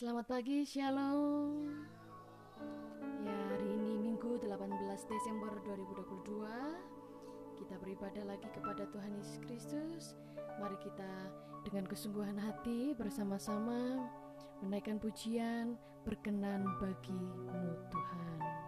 Selamat pagi, Shalom. Ya, hari ini Minggu 18 Desember 2022. Kita beribadah lagi kepada Tuhan Yesus Kristus. Mari kita dengan kesungguhan hati bersama-sama menaikkan pujian berkenan bagimu Tuhan.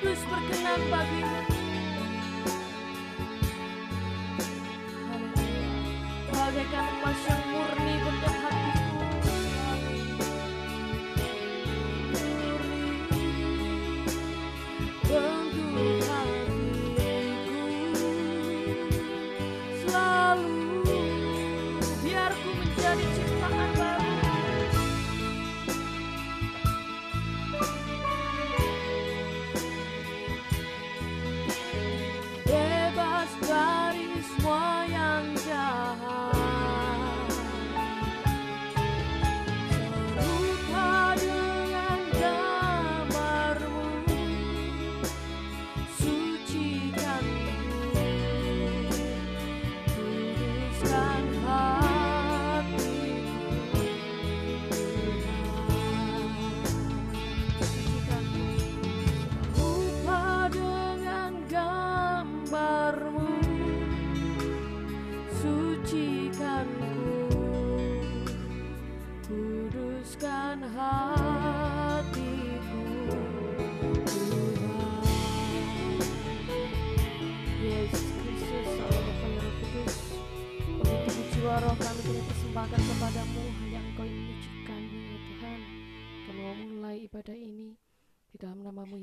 kudus berkenan bagimu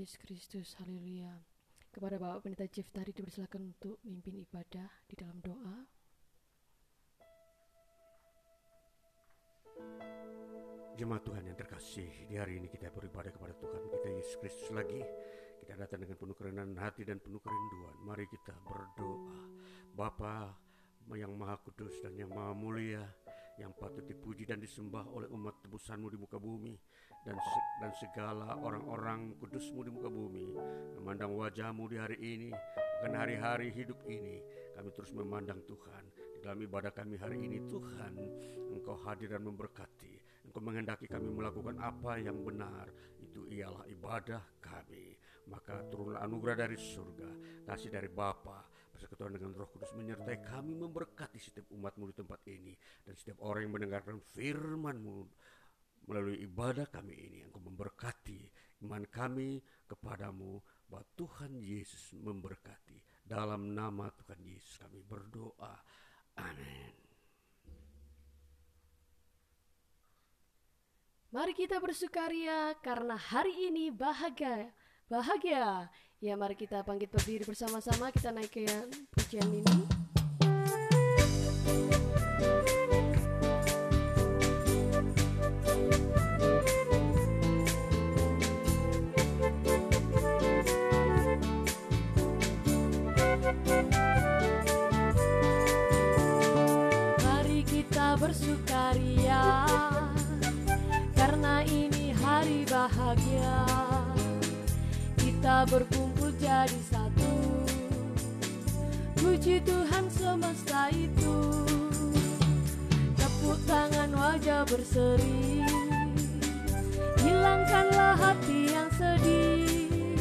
Yesus Kristus haleluya kepada Bapak Pendeta Jeff tadi dipersilakan untuk memimpin ibadah di dalam doa Jemaat Tuhan yang terkasih, di hari ini kita beribadah kepada Tuhan kita Yesus Kristus lagi. Kita datang dengan penuh kerendahan hati dan penuh kerinduan. Mari kita berdoa. Bapa yang maha kudus dan yang maha mulia, yang patut dipuji dan disembah oleh umat tebusanmu di muka bumi dan dan segala orang-orang kudusmu di muka bumi. Memandang wajahmu di hari ini bukan hari-hari hidup ini. Kami terus memandang Tuhan. Di dalam ibadah kami hari ini Tuhan Engkau hadir dan memberkati. Engkau menghendaki kami melakukan apa yang benar, itu ialah ibadah kami. Maka turunlah anugerah dari surga, kasih dari Bapa, persekutuan dengan Roh Kudus menyertai kami memberkati setiap umatmu di tempat ini. Dan setiap orang yang mendengarkan firmanmu melalui ibadah kami ini. Engkau memberkati iman kami kepadamu bahwa Tuhan Yesus memberkati. Dalam nama Tuhan Yesus kami berdoa. Amin. Mari kita bersukaria karena hari ini bahagia. Bahagia. Ya mari kita bangkit berdiri bersama-sama kita naikkan pujian ini. Bersukaria. Karena ini hari bahagia Kita berkumpul jadi satu. Puji Tuhan semesta itu Tepuk tangan wajah berseri. Hilangkanlah hati yang sedih.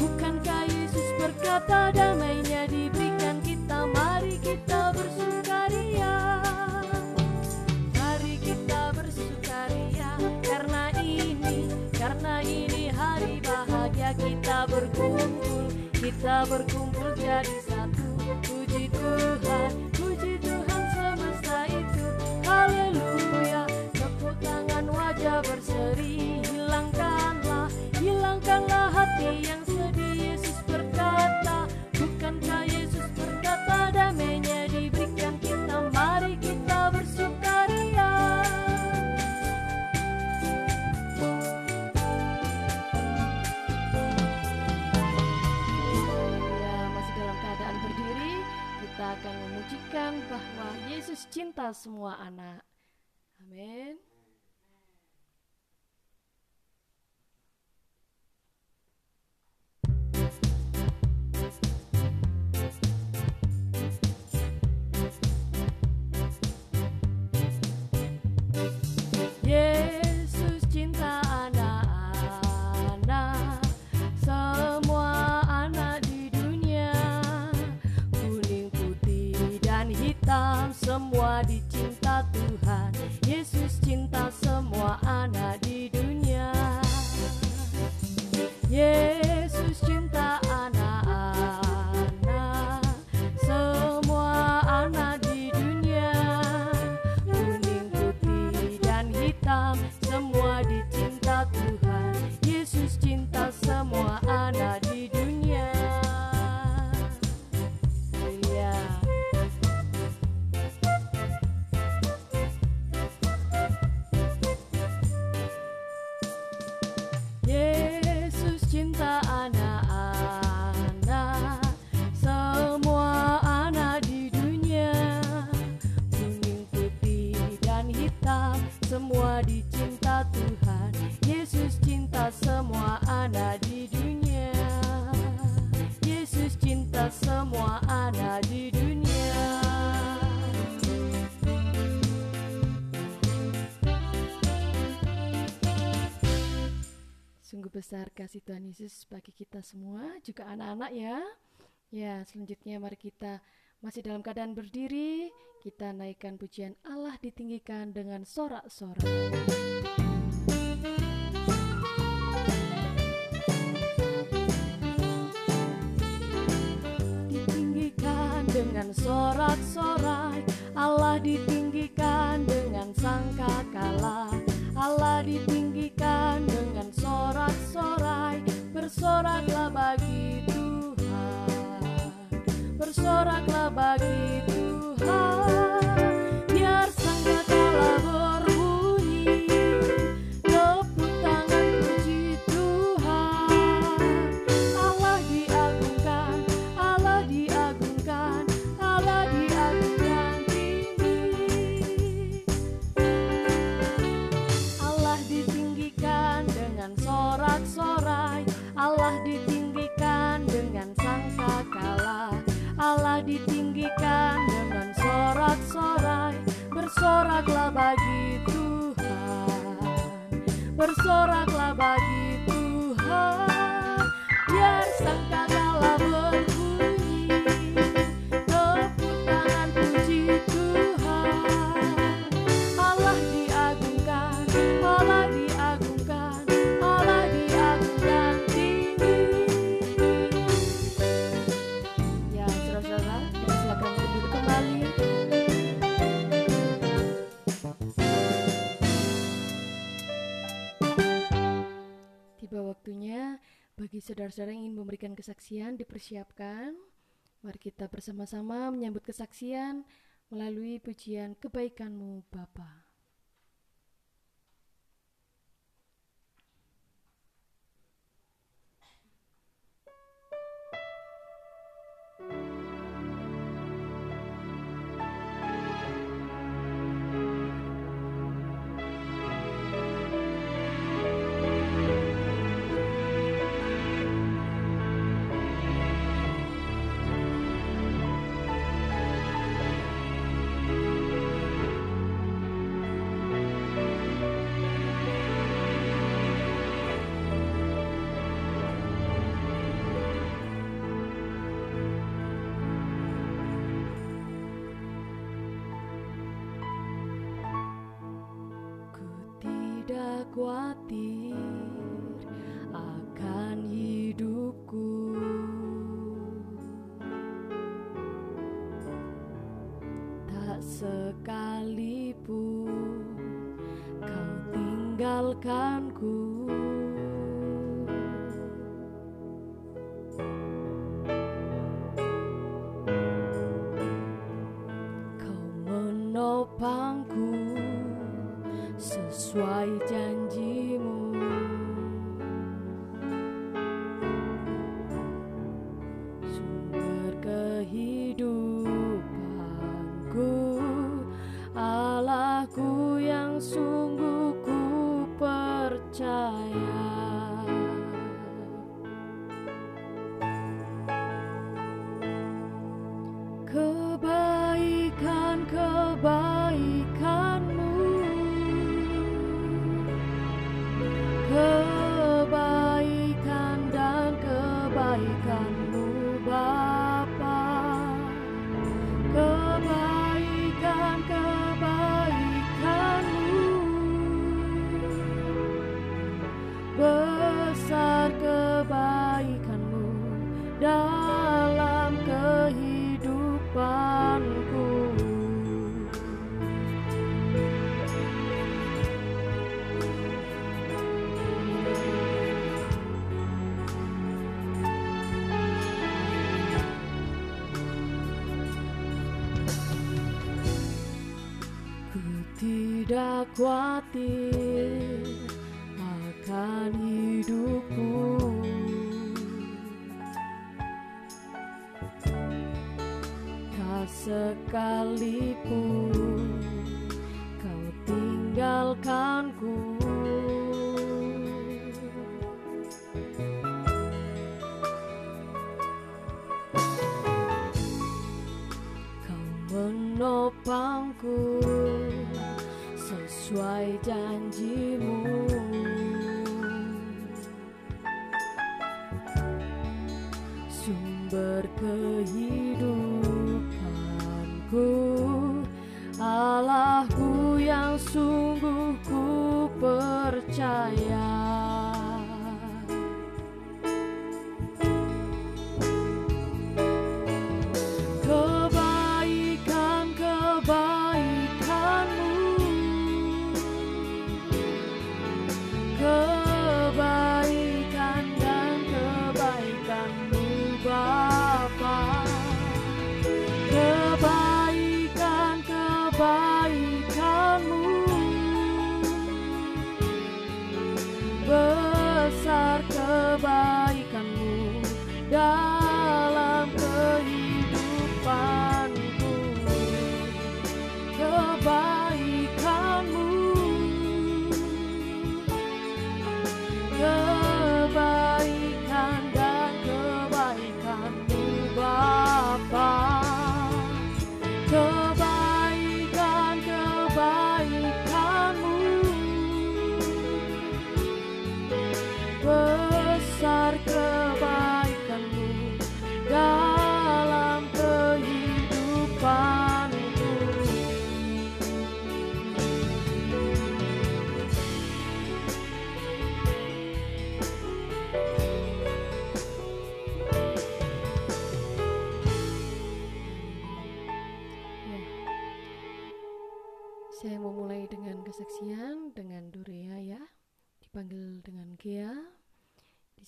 Bukankah Yesus berkata damainya diberikan kita Mari kita bersukaria berkumpul kita berkumpul jadi satu. Puji Tuhan puji Tuhan semesta itu. Haleluya tepuk tangan wajah berseri. Hilangkanlah hilangkanlah hati yang sedih Yesus berkata. Bukankah Yesus memujikan bahwa Yesus cinta semua anak. Amin. besar kasih Tuhan Yesus bagi kita semua, juga anak-anak ya. Ya, selanjutnya mari kita masih dalam keadaan berdiri, kita naikkan pujian Allah ditinggikan dengan sorak-sorak. Ditinggikan dengan sorak-sorai, Allah ditinggikan dengan sangka kalah. Allah ditinggikan dengan bersorak-sorai Bersoraklah bagi Tuhan. Bersoraklah bagi Tuhan. bersorak saudara-saudara yang ingin memberikan kesaksian dipersiapkan. Mari kita bersama-sama menyambut kesaksian melalui pujian kebaikanmu Bapak. buat Allahku yang sungguh ku percaya. khawatir akan hidupku, Tak sekalipun kau tinggalkanku. Kau menopangku. try again.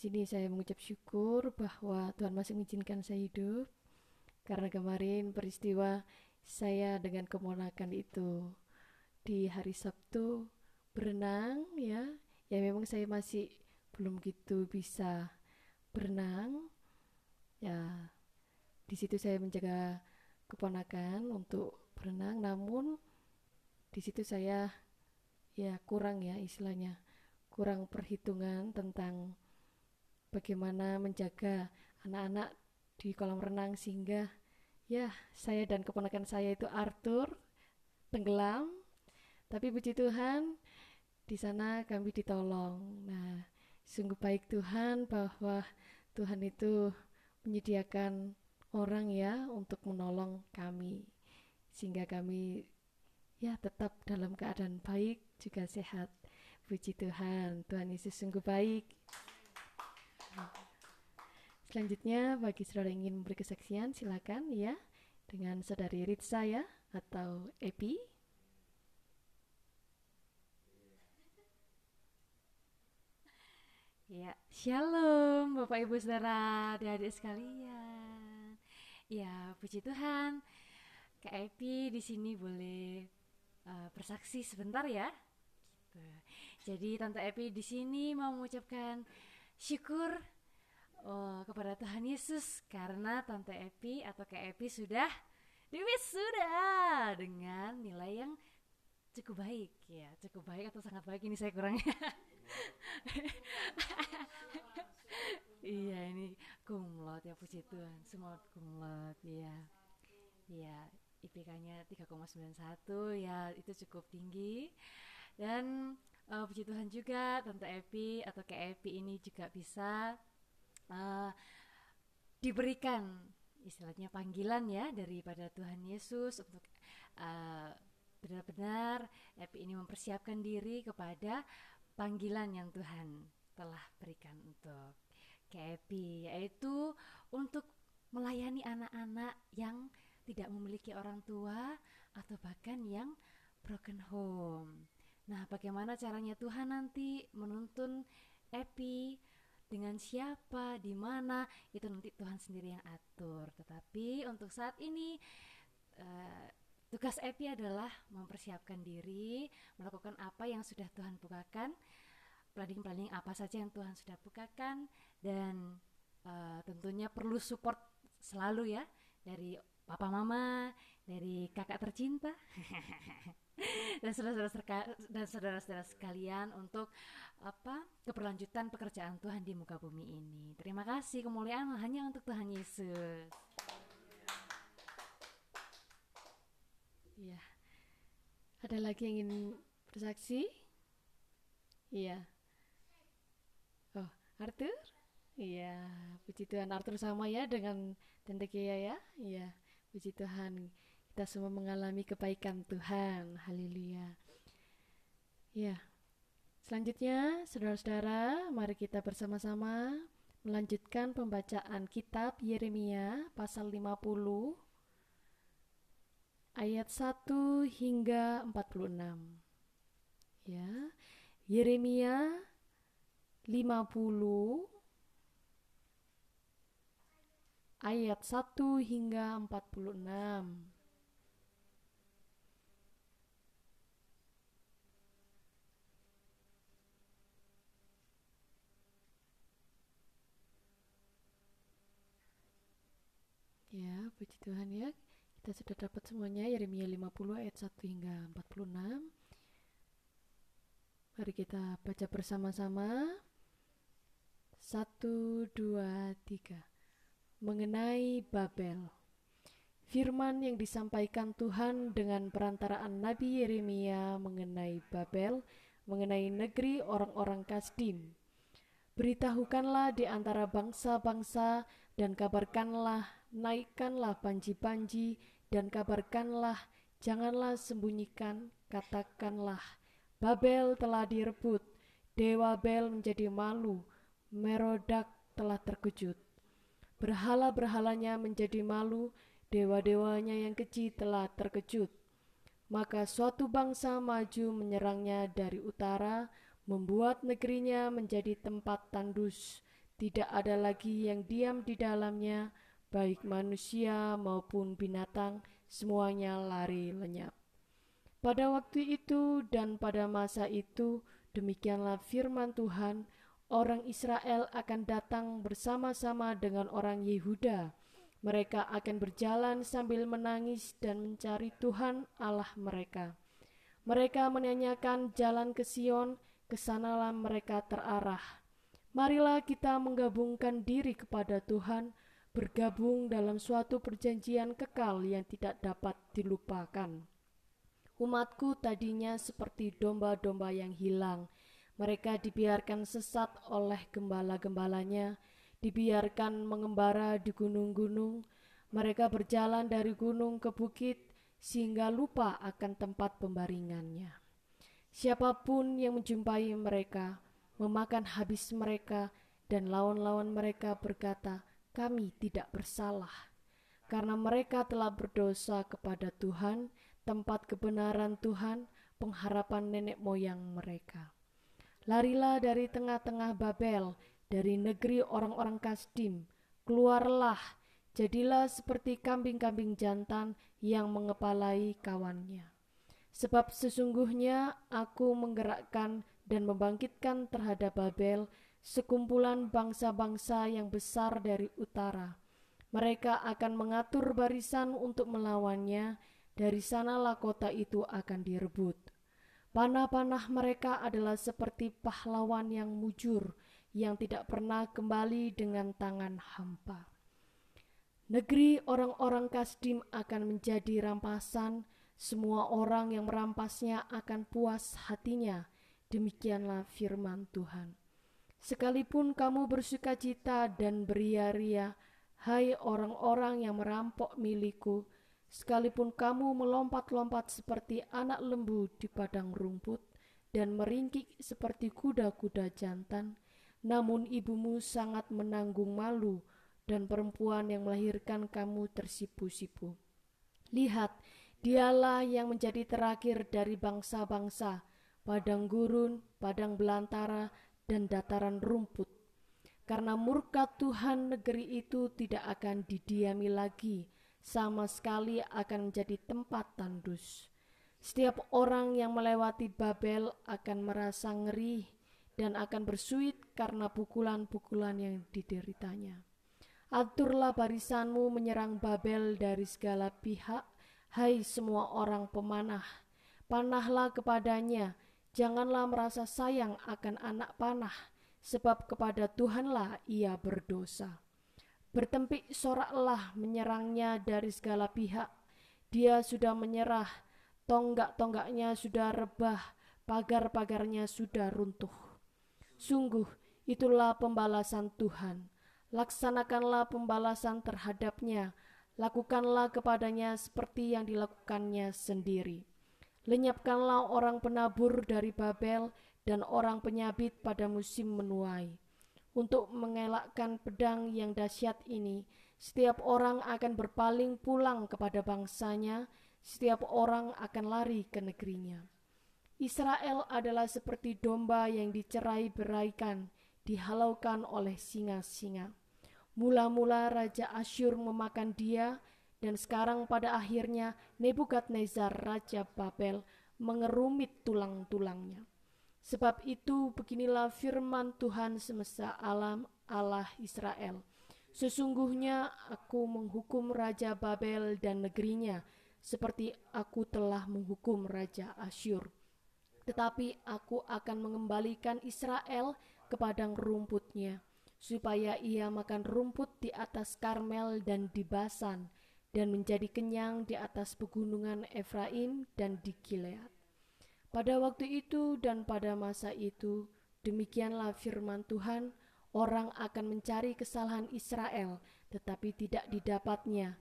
Sini saya mengucap syukur bahwa Tuhan masih mengizinkan saya hidup. Karena kemarin peristiwa saya dengan keponakan itu di hari Sabtu berenang ya, ya memang saya masih belum gitu bisa berenang. Ya di situ saya menjaga keponakan untuk berenang. Namun di situ saya ya kurang ya istilahnya kurang perhitungan tentang bagaimana menjaga anak-anak di kolam renang sehingga ya saya dan keponakan saya itu Arthur tenggelam. Tapi puji Tuhan di sana kami ditolong. Nah sungguh baik Tuhan bahwa Tuhan itu menyediakan orang ya untuk menolong kami. Sehingga kami ya tetap dalam keadaan baik juga sehat. Puji Tuhan Tuhan Yesus sungguh baik selanjutnya bagi saudara yang ingin memberi kesaksian silakan ya dengan saudari Ritsa ya atau Epi Ya, shalom Bapak Ibu Saudara, adik-adik sekalian. Ya, puji Tuhan. Kak Epi di sini boleh uh, bersaksi sebentar ya. Gitu. Jadi Tante Epi di sini mau mengucapkan syukur oh, kepada Tuhan Yesus karena Tante Epi atau Kak Epi sudah diwisuda dengan nilai yang cukup baik ya, cukup baik atau sangat baik ini saya kurang iya ini kumlot ya puji Tuhan. Semua kumlot ya ya IPK-nya 3,91 ya itu cukup tinggi. Dan uh, puji Tuhan juga Tante Epi atau Kak Epi ini juga bisa uh, diberikan istilahnya panggilan ya daripada Tuhan Yesus untuk uh, benar-benar Epi ini mempersiapkan diri kepada panggilan yang Tuhan telah berikan untuk Kepi yaitu untuk melayani anak-anak yang tidak memiliki orang tua atau bahkan yang broken home. Nah, bagaimana caranya Tuhan nanti menuntun Epi? Dengan siapa, di mana? Itu nanti Tuhan sendiri yang atur. Tetapi untuk saat ini uh, tugas Epi adalah mempersiapkan diri, melakukan apa yang sudah Tuhan bukakan planning-planning apa saja yang Tuhan sudah bukakan dan uh, tentunya perlu support selalu ya dari papa mama, dari kakak tercinta dan saudara-saudara dan saudara-saudara sekalian untuk apa keberlanjutan pekerjaan Tuhan di muka bumi ini. Terima kasih kemuliaan hanya untuk Tuhan Yesus. Iya. Ada lagi yang ingin bersaksi? Iya. Oh, Arthur? Iya, puji Tuhan Arthur sama ya dengan Tante Kia ya. Iya, puji Tuhan. Kita semua mengalami kebaikan Tuhan. Haleluya. Iya. Selanjutnya, saudara-saudara, mari kita bersama-sama melanjutkan pembacaan kitab Yeremia pasal 50 ayat 1 hingga 46. Ya. Yeremia 50 ayat 1 hingga 46. Ya, puji Tuhan ya. Kita sudah dapat semuanya Yeremia 50 ayat 1 hingga 46. Mari kita baca bersama-sama. 1 2 3. Mengenai Babel. Firman yang disampaikan Tuhan dengan perantaraan Nabi Yeremia mengenai Babel, mengenai negeri orang-orang Kasdim. Beritahukanlah di antara bangsa-bangsa dan kabarkanlah, naikkanlah panji-panji dan kabarkanlah, janganlah sembunyikan, katakanlah, Babel telah direbut, Dewa Bel menjadi malu, Merodak telah terkejut. Berhala-berhalanya menjadi malu, dewa-dewanya yang kecil telah terkejut. Maka suatu bangsa maju menyerangnya dari utara, membuat negerinya menjadi tempat tandus. Tidak ada lagi yang diam di dalamnya, baik manusia maupun binatang, semuanya lari lenyap. Pada waktu itu dan pada masa itu, demikianlah firman Tuhan, orang Israel akan datang bersama-sama dengan orang Yehuda. Mereka akan berjalan sambil menangis dan mencari Tuhan Allah mereka. Mereka menanyakan jalan ke Sion, ke sanalah mereka terarah. Marilah kita menggabungkan diri kepada Tuhan, bergabung dalam suatu perjanjian kekal yang tidak dapat dilupakan. Umatku tadinya seperti domba-domba yang hilang. Mereka dibiarkan sesat oleh gembala-gembalanya, dibiarkan mengembara di gunung-gunung. Mereka berjalan dari gunung ke bukit sehingga lupa akan tempat pembaringannya. Siapa pun yang menjumpai mereka, memakan habis mereka, dan lawan-lawan mereka berkata, "Kami tidak bersalah." Karena mereka telah berdosa kepada Tuhan, tempat kebenaran Tuhan, pengharapan nenek moyang mereka. Larilah dari tengah-tengah Babel, dari negeri orang-orang Kasdim. Keluarlah, jadilah seperti kambing-kambing jantan yang mengepalai kawannya. Sebab sesungguhnya aku menggerakkan dan membangkitkan terhadap Babel sekumpulan bangsa-bangsa yang besar dari utara. Mereka akan mengatur barisan untuk melawannya, dari sanalah kota itu akan direbut. Panah-panah mereka adalah seperti pahlawan yang mujur, yang tidak pernah kembali dengan tangan hampa. Negeri orang-orang Kasdim akan menjadi rampasan, semua orang yang merampasnya akan puas hatinya. Demikianlah firman Tuhan. Sekalipun kamu bersuka cita dan beria-ria, hai orang-orang yang merampok milikku, sekalipun kamu melompat-lompat seperti anak lembu di padang rumput dan meringkik seperti kuda-kuda jantan, namun ibumu sangat menanggung malu dan perempuan yang melahirkan kamu tersipu-sipu. Lihat, Dialah yang menjadi terakhir dari bangsa-bangsa, padang gurun, padang belantara, dan dataran rumput. Karena murka Tuhan negeri itu tidak akan didiami lagi, sama sekali akan menjadi tempat tandus. Setiap orang yang melewati Babel akan merasa ngeri dan akan bersuit karena pukulan-pukulan yang dideritanya. Aturlah barisanmu menyerang Babel dari segala pihak, Hai semua orang pemanah, panahlah kepadanya, janganlah merasa sayang akan anak panah, sebab kepada Tuhanlah ia berdosa. Bertempik soraklah menyerangnya dari segala pihak, dia sudah menyerah, tonggak-tonggaknya sudah rebah, pagar-pagarnya sudah runtuh. Sungguh, itulah pembalasan Tuhan. Laksanakanlah pembalasan terhadapnya, lakukanlah kepadanya seperti yang dilakukannya sendiri. Lenyapkanlah orang penabur dari Babel dan orang penyabit pada musim menuai. Untuk mengelakkan pedang yang dahsyat ini, setiap orang akan berpaling pulang kepada bangsanya, setiap orang akan lari ke negerinya. Israel adalah seperti domba yang dicerai beraikan, dihalaukan oleh singa-singa. Mula-mula Raja Asyur memakan dia, dan sekarang pada akhirnya Nebukadnezar Raja Babel mengerumit tulang-tulangnya. Sebab itu beginilah firman Tuhan semesta alam Allah Israel. Sesungguhnya aku menghukum Raja Babel dan negerinya, seperti aku telah menghukum Raja Asyur. Tetapi aku akan mengembalikan Israel ke padang rumputnya, supaya ia makan rumput di atas Karmel dan di Basan, dan menjadi kenyang di atas pegunungan Efraim dan di Gilead. Pada waktu itu dan pada masa itu, demikianlah firman Tuhan, Orang akan mencari kesalahan Israel, tetapi tidak didapatnya,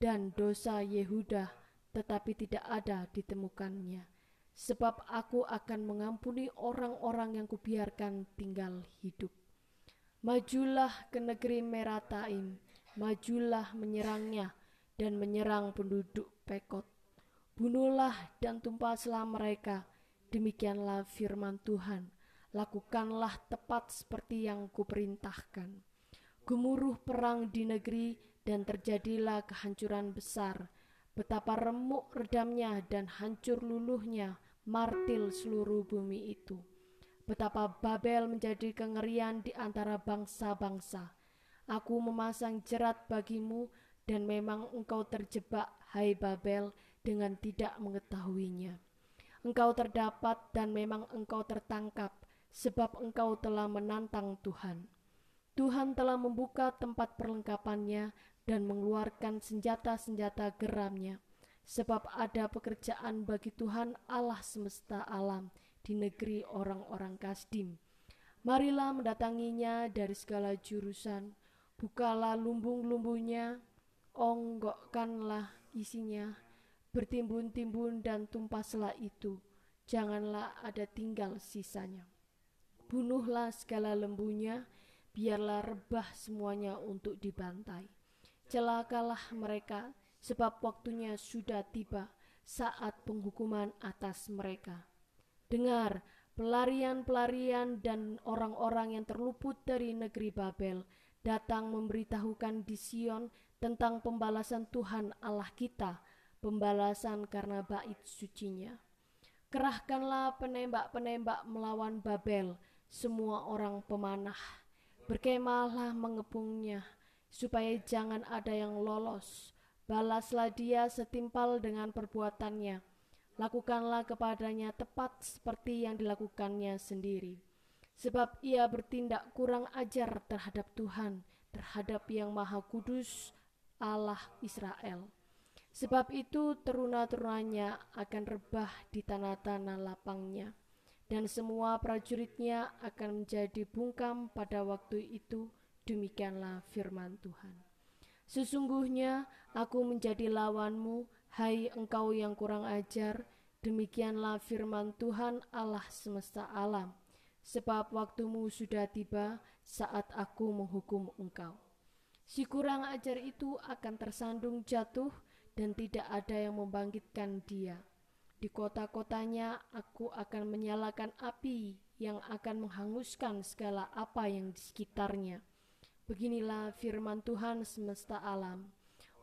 dan dosa Yehuda, tetapi tidak ada ditemukannya. Sebab aku akan mengampuni orang-orang yang kubiarkan tinggal hidup. Majulah ke negeri Merataim, majulah menyerangnya, dan menyerang penduduk Pekot. Bunuhlah dan tumpaslah mereka, demikianlah firman Tuhan lakukanlah tepat seperti yang kuperintahkan. Gemuruh perang di negeri dan terjadilah kehancuran besar. Betapa remuk redamnya dan hancur luluhnya martil seluruh bumi itu. Betapa Babel menjadi kengerian di antara bangsa-bangsa. Aku memasang jerat bagimu dan memang engkau terjebak, hai Babel, dengan tidak mengetahuinya. Engkau terdapat dan memang engkau tertangkap, sebab engkau telah menantang Tuhan. Tuhan telah membuka tempat perlengkapannya dan mengeluarkan senjata-senjata geramnya, sebab ada pekerjaan bagi Tuhan Allah semesta alam di negeri orang-orang Kasdim. Marilah mendatanginya dari segala jurusan, bukalah lumbung-lumbungnya, onggokkanlah isinya, bertimbun-timbun dan tumpaslah itu, janganlah ada tinggal sisanya. Bunuhlah segala lembunya, biarlah rebah semuanya untuk dibantai. Celakalah mereka, sebab waktunya sudah tiba saat penghukuman atas mereka. Dengar, pelarian-pelarian dan orang-orang yang terluput dari negeri Babel datang memberitahukan di Sion tentang pembalasan Tuhan Allah kita, pembalasan karena bait sucinya. Kerahkanlah penembak-penembak melawan Babel, semua orang pemanah. Berkemahlah mengepungnya, supaya jangan ada yang lolos. Balaslah dia setimpal dengan perbuatannya. Lakukanlah kepadanya tepat seperti yang dilakukannya sendiri. Sebab ia bertindak kurang ajar terhadap Tuhan, terhadap yang maha kudus Allah Israel. Sebab itu teruna-terunanya akan rebah di tanah-tanah lapangnya dan semua prajuritnya akan menjadi bungkam pada waktu itu. Demikianlah firman Tuhan. Sesungguhnya aku menjadi lawanmu, hai engkau yang kurang ajar. Demikianlah firman Tuhan Allah semesta alam. Sebab waktumu sudah tiba saat aku menghukum engkau. Si kurang ajar itu akan tersandung jatuh dan tidak ada yang membangkitkan dia di kota-kotanya aku akan menyalakan api yang akan menghanguskan segala apa yang di sekitarnya. Beginilah firman Tuhan semesta alam.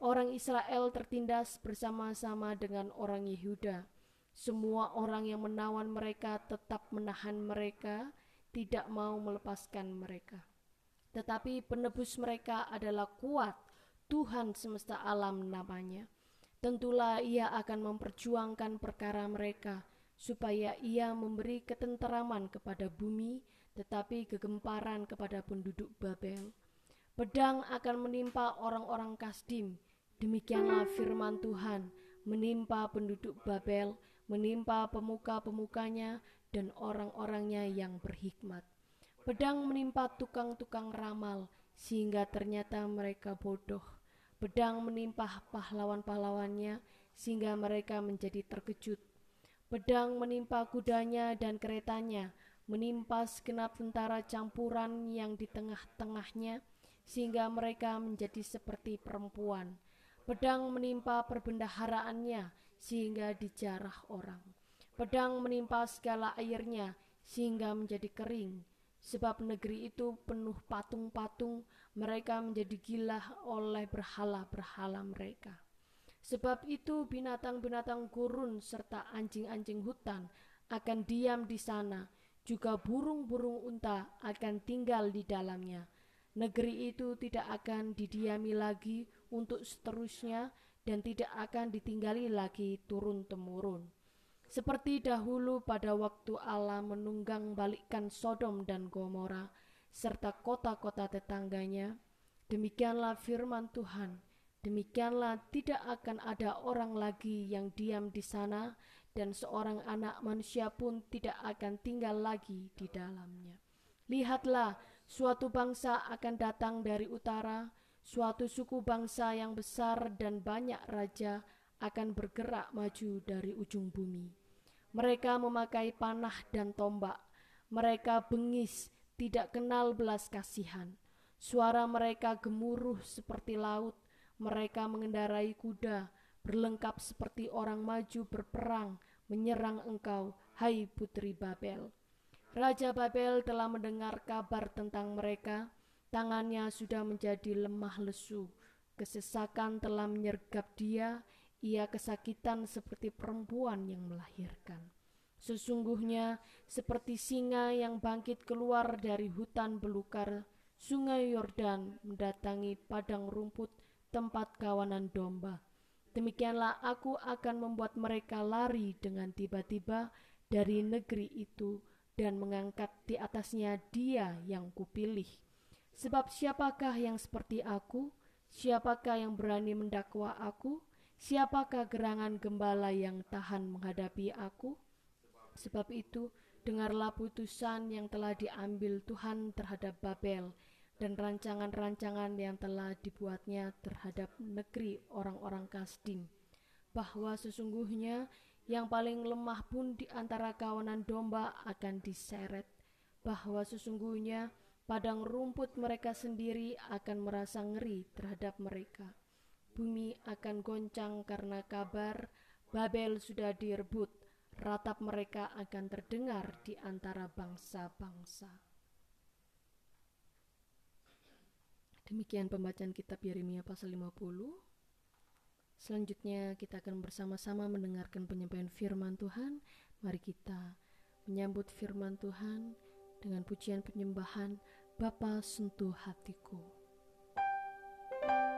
Orang Israel tertindas bersama-sama dengan orang Yehuda. Semua orang yang menawan mereka tetap menahan mereka, tidak mau melepaskan mereka. Tetapi penebus mereka adalah kuat, Tuhan semesta alam namanya tentulah ia akan memperjuangkan perkara mereka, supaya ia memberi ketenteraman kepada bumi, tetapi kegemparan kepada penduduk Babel. Pedang akan menimpa orang-orang Kasdim, demikianlah firman Tuhan, menimpa penduduk Babel, menimpa pemuka-pemukanya, dan orang-orangnya yang berhikmat. Pedang menimpa tukang-tukang ramal, sehingga ternyata mereka bodoh Pedang menimpa pahlawan-pahlawannya sehingga mereka menjadi terkejut. Pedang menimpa kudanya dan keretanya, menimpa segenap tentara campuran yang di tengah-tengahnya sehingga mereka menjadi seperti perempuan. Pedang menimpa perbendaharaannya sehingga dijarah orang. Pedang menimpa segala airnya sehingga menjadi kering. Sebab negeri itu penuh patung-patung mereka menjadi gila oleh berhala-berhala mereka. Sebab itu binatang-binatang gurun serta anjing-anjing hutan akan diam di sana, juga burung-burung unta akan tinggal di dalamnya. Negeri itu tidak akan didiami lagi untuk seterusnya dan tidak akan ditinggali lagi turun-temurun. Seperti dahulu pada waktu Allah menunggang balikkan Sodom dan Gomora, serta kota-kota tetangganya. Demikianlah firman Tuhan. Demikianlah tidak akan ada orang lagi yang diam di sana dan seorang anak manusia pun tidak akan tinggal lagi di dalamnya. Lihatlah, suatu bangsa akan datang dari utara, suatu suku bangsa yang besar dan banyak raja akan bergerak maju dari ujung bumi. Mereka memakai panah dan tombak, mereka bengis, tidak kenal belas kasihan. Suara mereka gemuruh seperti laut, mereka mengendarai kuda, berlengkap seperti orang maju berperang, menyerang engkau, hai putri Babel. Raja Babel telah mendengar kabar tentang mereka, tangannya sudah menjadi lemah lesu, kesesakan telah menyergap dia, ia kesakitan seperti perempuan yang melahirkan. Sesungguhnya seperti singa yang bangkit keluar dari hutan belukar, sungai Yordan mendatangi padang rumput tempat kawanan domba. Demikianlah aku akan membuat mereka lari dengan tiba-tiba dari negeri itu dan mengangkat di atasnya dia yang kupilih. Sebab siapakah yang seperti aku? Siapakah yang berani mendakwa aku? Siapakah gerangan gembala yang tahan menghadapi aku? Sebab itu, dengarlah putusan yang telah diambil Tuhan terhadap Babel dan rancangan-rancangan yang telah dibuatnya terhadap negeri orang-orang Kasdim, bahwa sesungguhnya yang paling lemah pun di antara kawanan domba akan diseret, bahwa sesungguhnya padang rumput mereka sendiri akan merasa ngeri terhadap mereka. Bumi akan goncang karena kabar Babel sudah direbut, ratap mereka akan terdengar di antara bangsa-bangsa. Demikian pembacaan kitab Yeremia pasal 50. Selanjutnya kita akan bersama-sama mendengarkan penyampaian firman Tuhan. Mari kita menyambut firman Tuhan dengan pujian penyembahan Bapa sentuh hatiku. sebuah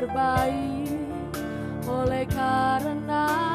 terbaik. Oleh karena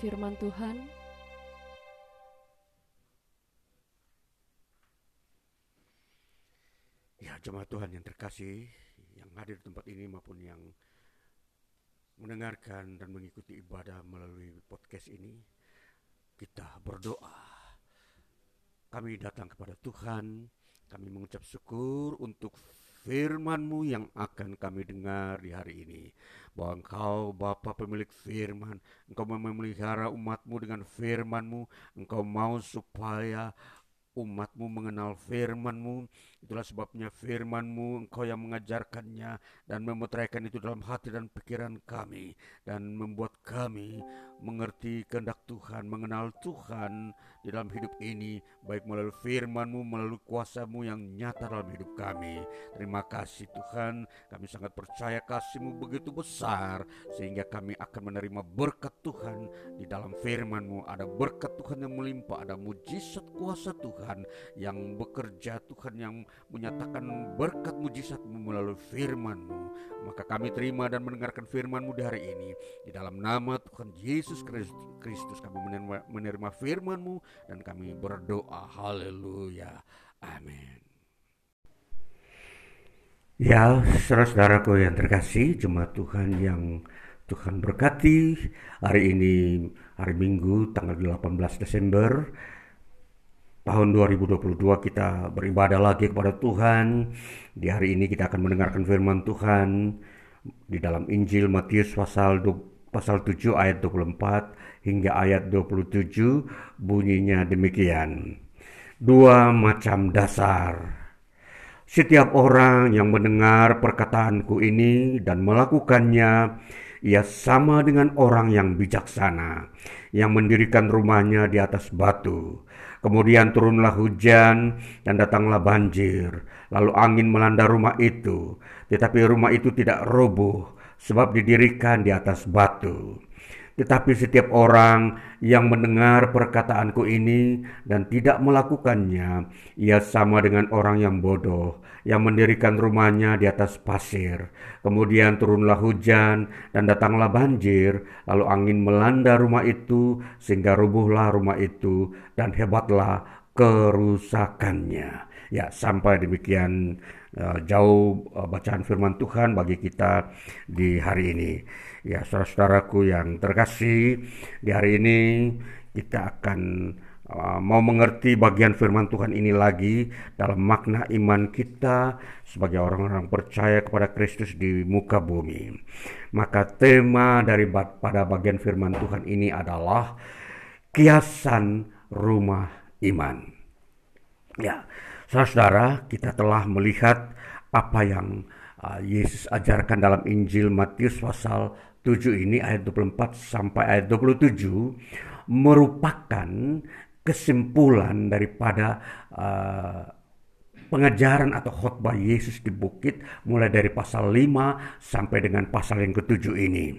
firman Tuhan. Ya jemaat Tuhan yang terkasih yang hadir di tempat ini maupun yang mendengarkan dan mengikuti ibadah melalui podcast ini kita berdoa kami datang kepada Tuhan kami mengucap syukur untuk firman-Mu yang akan kami dengar di hari ini. Bahwa Engkau Bapa pemilik firman Engkau memelihara umat-Mu dengan firman-Mu. Engkau mau supaya umatmu mengenal firmanmu itulah sebabnya firmanmu engkau yang mengajarkannya dan memeteraikan itu dalam hati dan pikiran kami dan membuat kami mengerti kehendak Tuhan mengenal Tuhan di dalam hidup ini baik melalui firmanmu melalui kuasamu yang nyata dalam hidup kami. Terima kasih Tuhan. Kami sangat percaya kasihmu begitu besar sehingga kami akan menerima berkat Tuhan di dalam firmanmu. Ada berkat Tuhan yang melimpah ada mujizat kuasa Tuhan yang bekerja Tuhan yang menyatakan berkat mujizatmu melalui firmanmu. Maka kami terima dan mendengarkan firmanmu di hari ini. Di dalam nama Tuhan Yesus Kristus kami menerima, menerima firmanmu dan kami berdoa. Haleluya. Amin. Ya, saudara-saudaraku yang terkasih, jemaat Tuhan yang Tuhan berkati. Hari ini hari Minggu tanggal 18 Desember tahun 2022 kita beribadah lagi kepada Tuhan. Di hari ini kita akan mendengarkan firman Tuhan di dalam Injil Matius pasal pasal 7 ayat 24 hingga ayat 27 bunyinya demikian. Dua macam dasar. Setiap orang yang mendengar perkataanku ini dan melakukannya, ia sama dengan orang yang bijaksana, yang mendirikan rumahnya di atas batu. Kemudian turunlah hujan dan datanglah banjir, lalu angin melanda rumah itu, tetapi rumah itu tidak roboh, sebab didirikan di atas batu. Tetapi setiap orang yang mendengar perkataanku ini dan tidak melakukannya, ia sama dengan orang yang bodoh, yang mendirikan rumahnya di atas pasir. Kemudian turunlah hujan dan datanglah banjir, lalu angin melanda rumah itu, sehingga rubuhlah rumah itu, dan hebatlah kerusakannya. Ya, sampai demikian uh, jauh uh, bacaan firman Tuhan bagi kita di hari ini. Ya, saudara-saudaraku yang terkasih, di hari ini kita akan uh, mau mengerti bagian firman Tuhan ini lagi dalam makna iman kita sebagai orang-orang percaya kepada Kristus di muka bumi. Maka tema dari pada bagian firman Tuhan ini adalah kiasan rumah iman. Ya, saudara, kita telah melihat apa yang uh, Yesus ajarkan dalam Injil Matius pasal 7 ini ayat 24 sampai ayat 27 merupakan kesimpulan daripada uh, pengajaran atau khotbah Yesus di bukit mulai dari pasal 5 sampai dengan pasal yang ketujuh ini.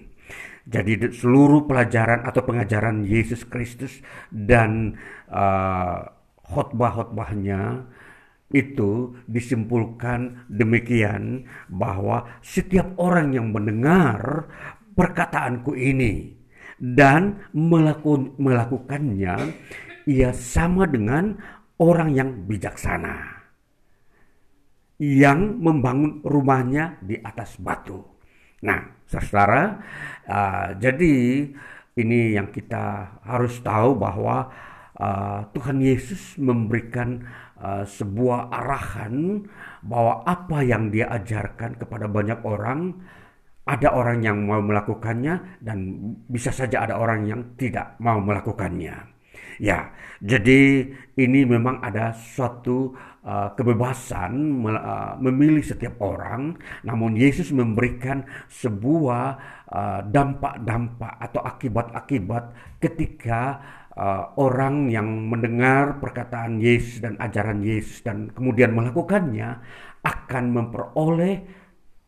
Jadi seluruh pelajaran atau pengajaran Yesus Kristus dan uh, khotbah-khotbahnya itu disimpulkan demikian bahwa setiap orang yang mendengar perkataanku ini dan melaku, melakukannya ia sama dengan orang yang bijaksana yang membangun rumahnya di atas batu. Nah, saudara, uh, jadi ini yang kita harus tahu bahwa uh, Tuhan Yesus memberikan uh, sebuah arahan bahwa apa yang dia ajarkan kepada banyak orang ada orang yang mau melakukannya dan bisa saja ada orang yang tidak mau melakukannya. Ya, jadi ini memang ada suatu uh, kebebasan uh, memilih setiap orang, namun Yesus memberikan sebuah dampak-dampak uh, atau akibat-akibat ketika uh, orang yang mendengar perkataan Yesus dan ajaran Yesus dan kemudian melakukannya akan memperoleh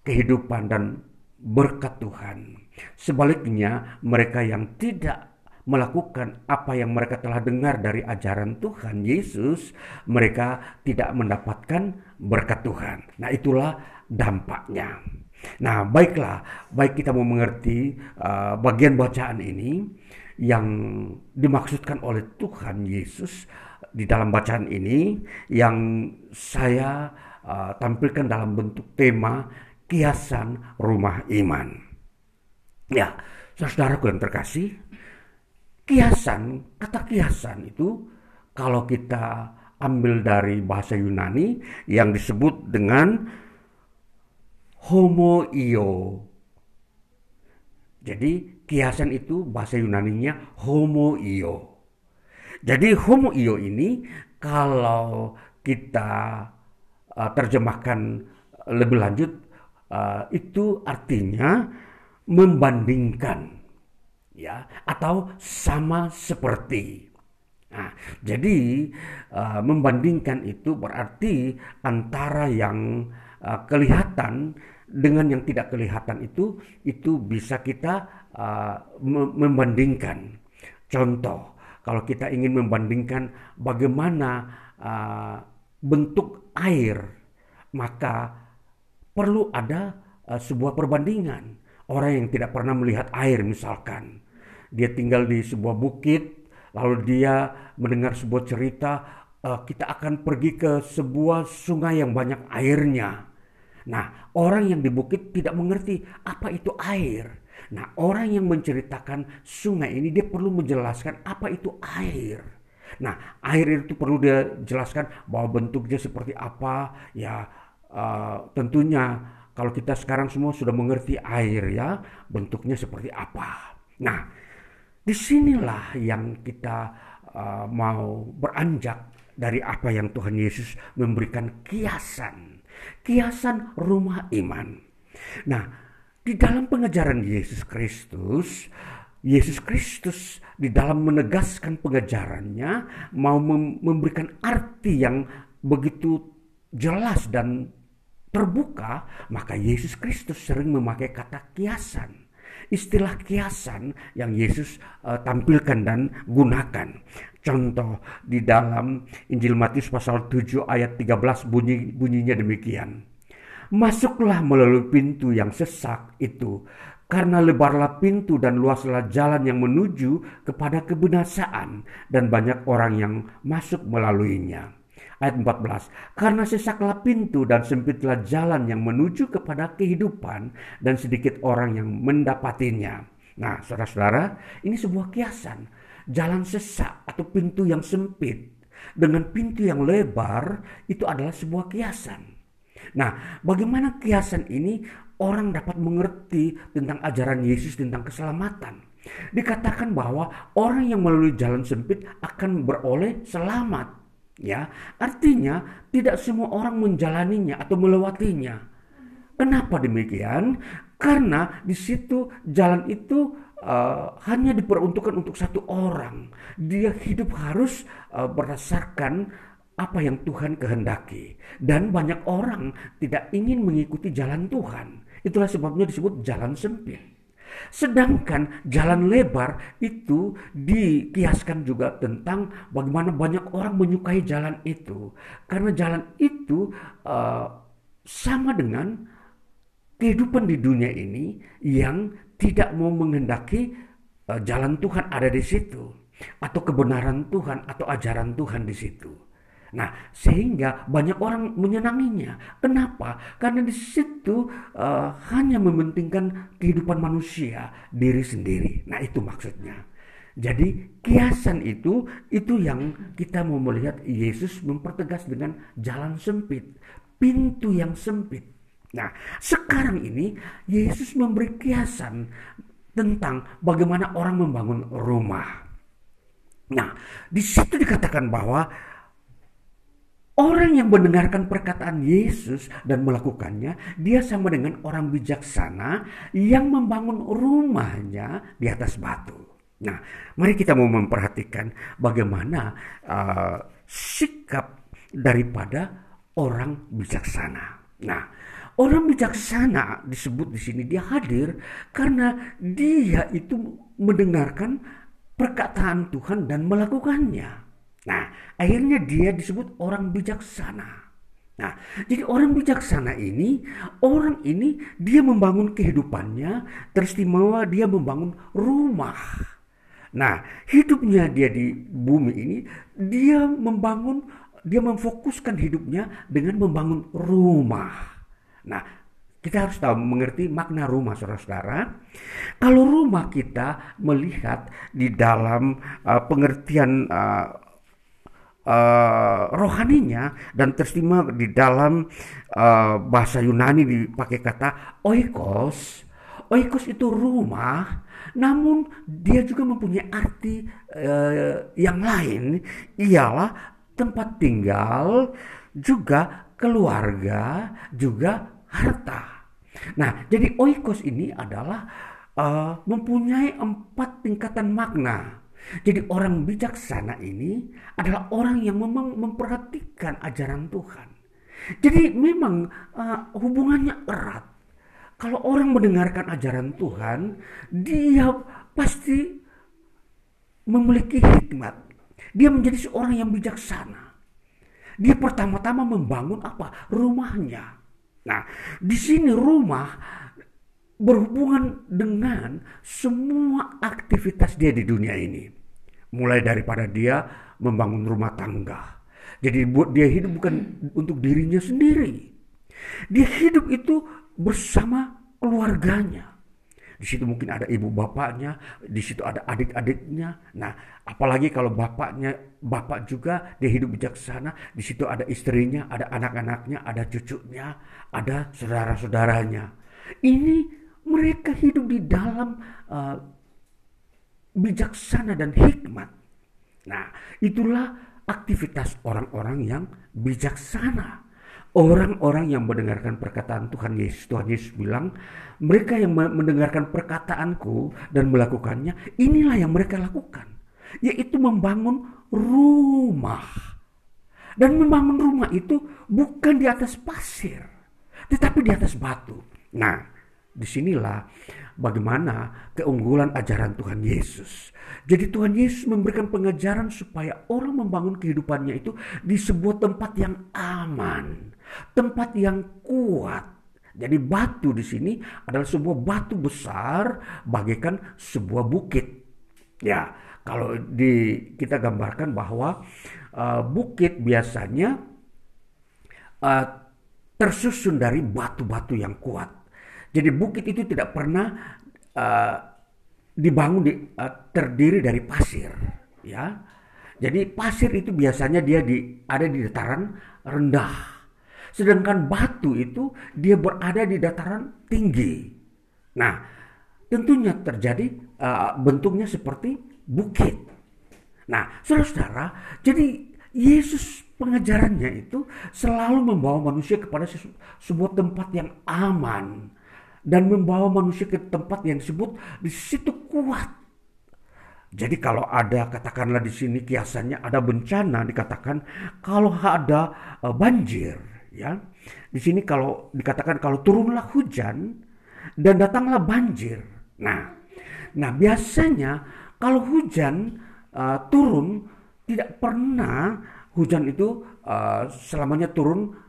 kehidupan dan berkat Tuhan. Sebaliknya, mereka yang tidak melakukan apa yang mereka telah dengar dari ajaran Tuhan Yesus, mereka tidak mendapatkan berkat Tuhan. Nah, itulah dampaknya. Nah, baiklah, baik kita mau mengerti uh, bagian bacaan ini yang dimaksudkan oleh Tuhan Yesus di dalam bacaan ini yang saya uh, tampilkan dalam bentuk tema kiasan rumah iman. Ya, saudaraku yang terkasih, Kiasan, kata kiasan itu kalau kita ambil dari bahasa Yunani yang disebut dengan homoio. Jadi kiasan itu bahasa Yunaninya homoio. Jadi homoio ini kalau kita uh, terjemahkan lebih lanjut uh, itu artinya membandingkan ya atau sama seperti. Nah, jadi uh, membandingkan itu berarti antara yang uh, kelihatan dengan yang tidak kelihatan itu itu bisa kita uh, membandingkan. Contoh, kalau kita ingin membandingkan bagaimana uh, bentuk air, maka perlu ada uh, sebuah perbandingan. Orang yang tidak pernah melihat air misalkan, dia tinggal di sebuah bukit, lalu dia mendengar sebuah cerita, uh, kita akan pergi ke sebuah sungai yang banyak airnya. Nah, orang yang di bukit tidak mengerti apa itu air. Nah, orang yang menceritakan sungai ini dia perlu menjelaskan apa itu air. Nah, air itu perlu dia jelaskan bahwa bentuknya seperti apa. Ya, uh, tentunya kalau kita sekarang semua sudah mengerti air ya, bentuknya seperti apa. Nah, Di sinilah yang kita uh, mau beranjak dari apa yang Tuhan Yesus memberikan kiasan, kiasan rumah iman. Nah, di dalam pengajaran Yesus Kristus, Yesus Kristus di dalam menegaskan pengajarannya mau memberikan arti yang begitu jelas dan terbuka, maka Yesus Kristus sering memakai kata kiasan istilah kiasan yang Yesus uh, tampilkan dan gunakan. Contoh di dalam Injil Matius pasal 7 ayat 13 bunyi bunyinya demikian. Masuklah melalui pintu yang sesak itu karena lebarlah pintu dan luaslah jalan yang menuju kepada kebinasaan dan banyak orang yang masuk melaluinya. Ayat 14. Karena sesaklah pintu dan sempitlah jalan yang menuju kepada kehidupan dan sedikit orang yang mendapatinya. Nah, saudara-saudara, ini sebuah kiasan. Jalan sesak atau pintu yang sempit dengan pintu yang lebar itu adalah sebuah kiasan. Nah, bagaimana kiasan ini orang dapat mengerti tentang ajaran Yesus tentang keselamatan? Dikatakan bahwa orang yang melalui jalan sempit akan beroleh selamat. Ya, artinya tidak semua orang menjalaninya atau melewatinya. Kenapa demikian? Karena di situ jalan itu uh, hanya diperuntukkan untuk satu orang. Dia hidup harus uh, berdasarkan apa yang Tuhan kehendaki. Dan banyak orang tidak ingin mengikuti jalan Tuhan. Itulah sebabnya disebut jalan sempit. Sedangkan jalan lebar itu dikiaskan juga tentang bagaimana banyak orang menyukai jalan itu. Karena jalan itu uh, sama dengan kehidupan di dunia ini yang tidak mau menghendaki uh, jalan Tuhan ada di situ. Atau kebenaran Tuhan atau ajaran Tuhan di situ. Nah, sehingga banyak orang menyenanginya. Kenapa? Karena di situ uh, hanya mementingkan kehidupan manusia diri sendiri. Nah, itu maksudnya. Jadi kiasan itu itu yang kita mau melihat Yesus mempertegas dengan jalan sempit, pintu yang sempit. Nah, sekarang ini Yesus memberi kiasan tentang bagaimana orang membangun rumah. Nah, di situ dikatakan bahwa Orang yang mendengarkan perkataan Yesus dan melakukannya, dia sama dengan orang bijaksana yang membangun rumahnya di atas batu. Nah, mari kita mau memperhatikan bagaimana uh, sikap daripada orang bijaksana. Nah, orang bijaksana disebut di sini dia hadir karena dia itu mendengarkan perkataan Tuhan dan melakukannya. Nah, akhirnya dia disebut orang bijaksana. Nah, jadi orang bijaksana ini, orang ini dia membangun kehidupannya, teristimewa dia membangun rumah. Nah, hidupnya dia di bumi ini, dia membangun, dia memfokuskan hidupnya dengan membangun rumah. Nah, kita harus tahu mengerti makna rumah saudara-saudara. Kalau rumah kita melihat di dalam uh, pengertian uh, uh, rohaninya dan terima di dalam uh, bahasa Yunani dipakai kata oikos. Oikos itu rumah, namun dia juga mempunyai arti uh, yang lain, ialah tempat tinggal, juga keluarga, juga harta. Nah, jadi oikos ini adalah uh, mempunyai empat tingkatan makna. Jadi orang bijaksana ini adalah orang yang memang memperhatikan ajaran Tuhan. Jadi memang uh, hubungannya erat. Kalau orang mendengarkan ajaran Tuhan, dia pasti memiliki hikmat. Dia menjadi seorang yang bijaksana. Dia pertama-tama membangun apa? Rumahnya. Nah, di sini rumah berhubungan dengan semua aktivitas dia di dunia ini. Mulai daripada dia membangun rumah tangga. Jadi buat dia hidup bukan untuk dirinya sendiri. Dia hidup itu bersama keluarganya. Di situ mungkin ada ibu bapaknya, di situ ada adik-adiknya. Nah, apalagi kalau bapaknya, bapak juga dia hidup bijaksana. Di situ ada istrinya, ada anak-anaknya, ada cucunya, ada saudara-saudaranya. Ini mereka hidup di dalam uh, bijaksana dan hikmat. Nah, itulah aktivitas orang-orang yang bijaksana. Orang-orang yang mendengarkan perkataan Tuhan Yesus. Tuhan Yesus bilang, mereka yang mendengarkan perkataanku dan melakukannya, inilah yang mereka lakukan. Yaitu membangun rumah. Dan membangun rumah itu bukan di atas pasir, tetapi di atas batu. Nah, di sinilah bagaimana keunggulan ajaran Tuhan Yesus. Jadi Tuhan Yesus memberikan pengajaran supaya orang membangun kehidupannya itu di sebuah tempat yang aman, tempat yang kuat. Jadi batu di sini adalah sebuah batu besar bagaikan sebuah bukit. Ya, kalau di kita gambarkan bahwa uh, bukit biasanya uh, tersusun dari batu-batu yang kuat. Jadi bukit itu tidak pernah uh, dibangun di, uh, terdiri dari pasir, ya. Jadi pasir itu biasanya dia di, ada di dataran rendah. Sedangkan batu itu dia berada di dataran tinggi. Nah, tentunya terjadi uh, bentuknya seperti bukit. Nah, saudara-saudara, jadi Yesus pengajarannya itu selalu membawa manusia kepada sebuah tempat yang aman, dan membawa manusia ke tempat yang disebut di situ kuat. Jadi kalau ada katakanlah di sini kiasannya ada bencana dikatakan kalau ada uh, banjir ya. Di sini kalau dikatakan kalau turunlah hujan dan datanglah banjir. Nah, nah biasanya kalau hujan uh, turun tidak pernah hujan itu uh, selamanya turun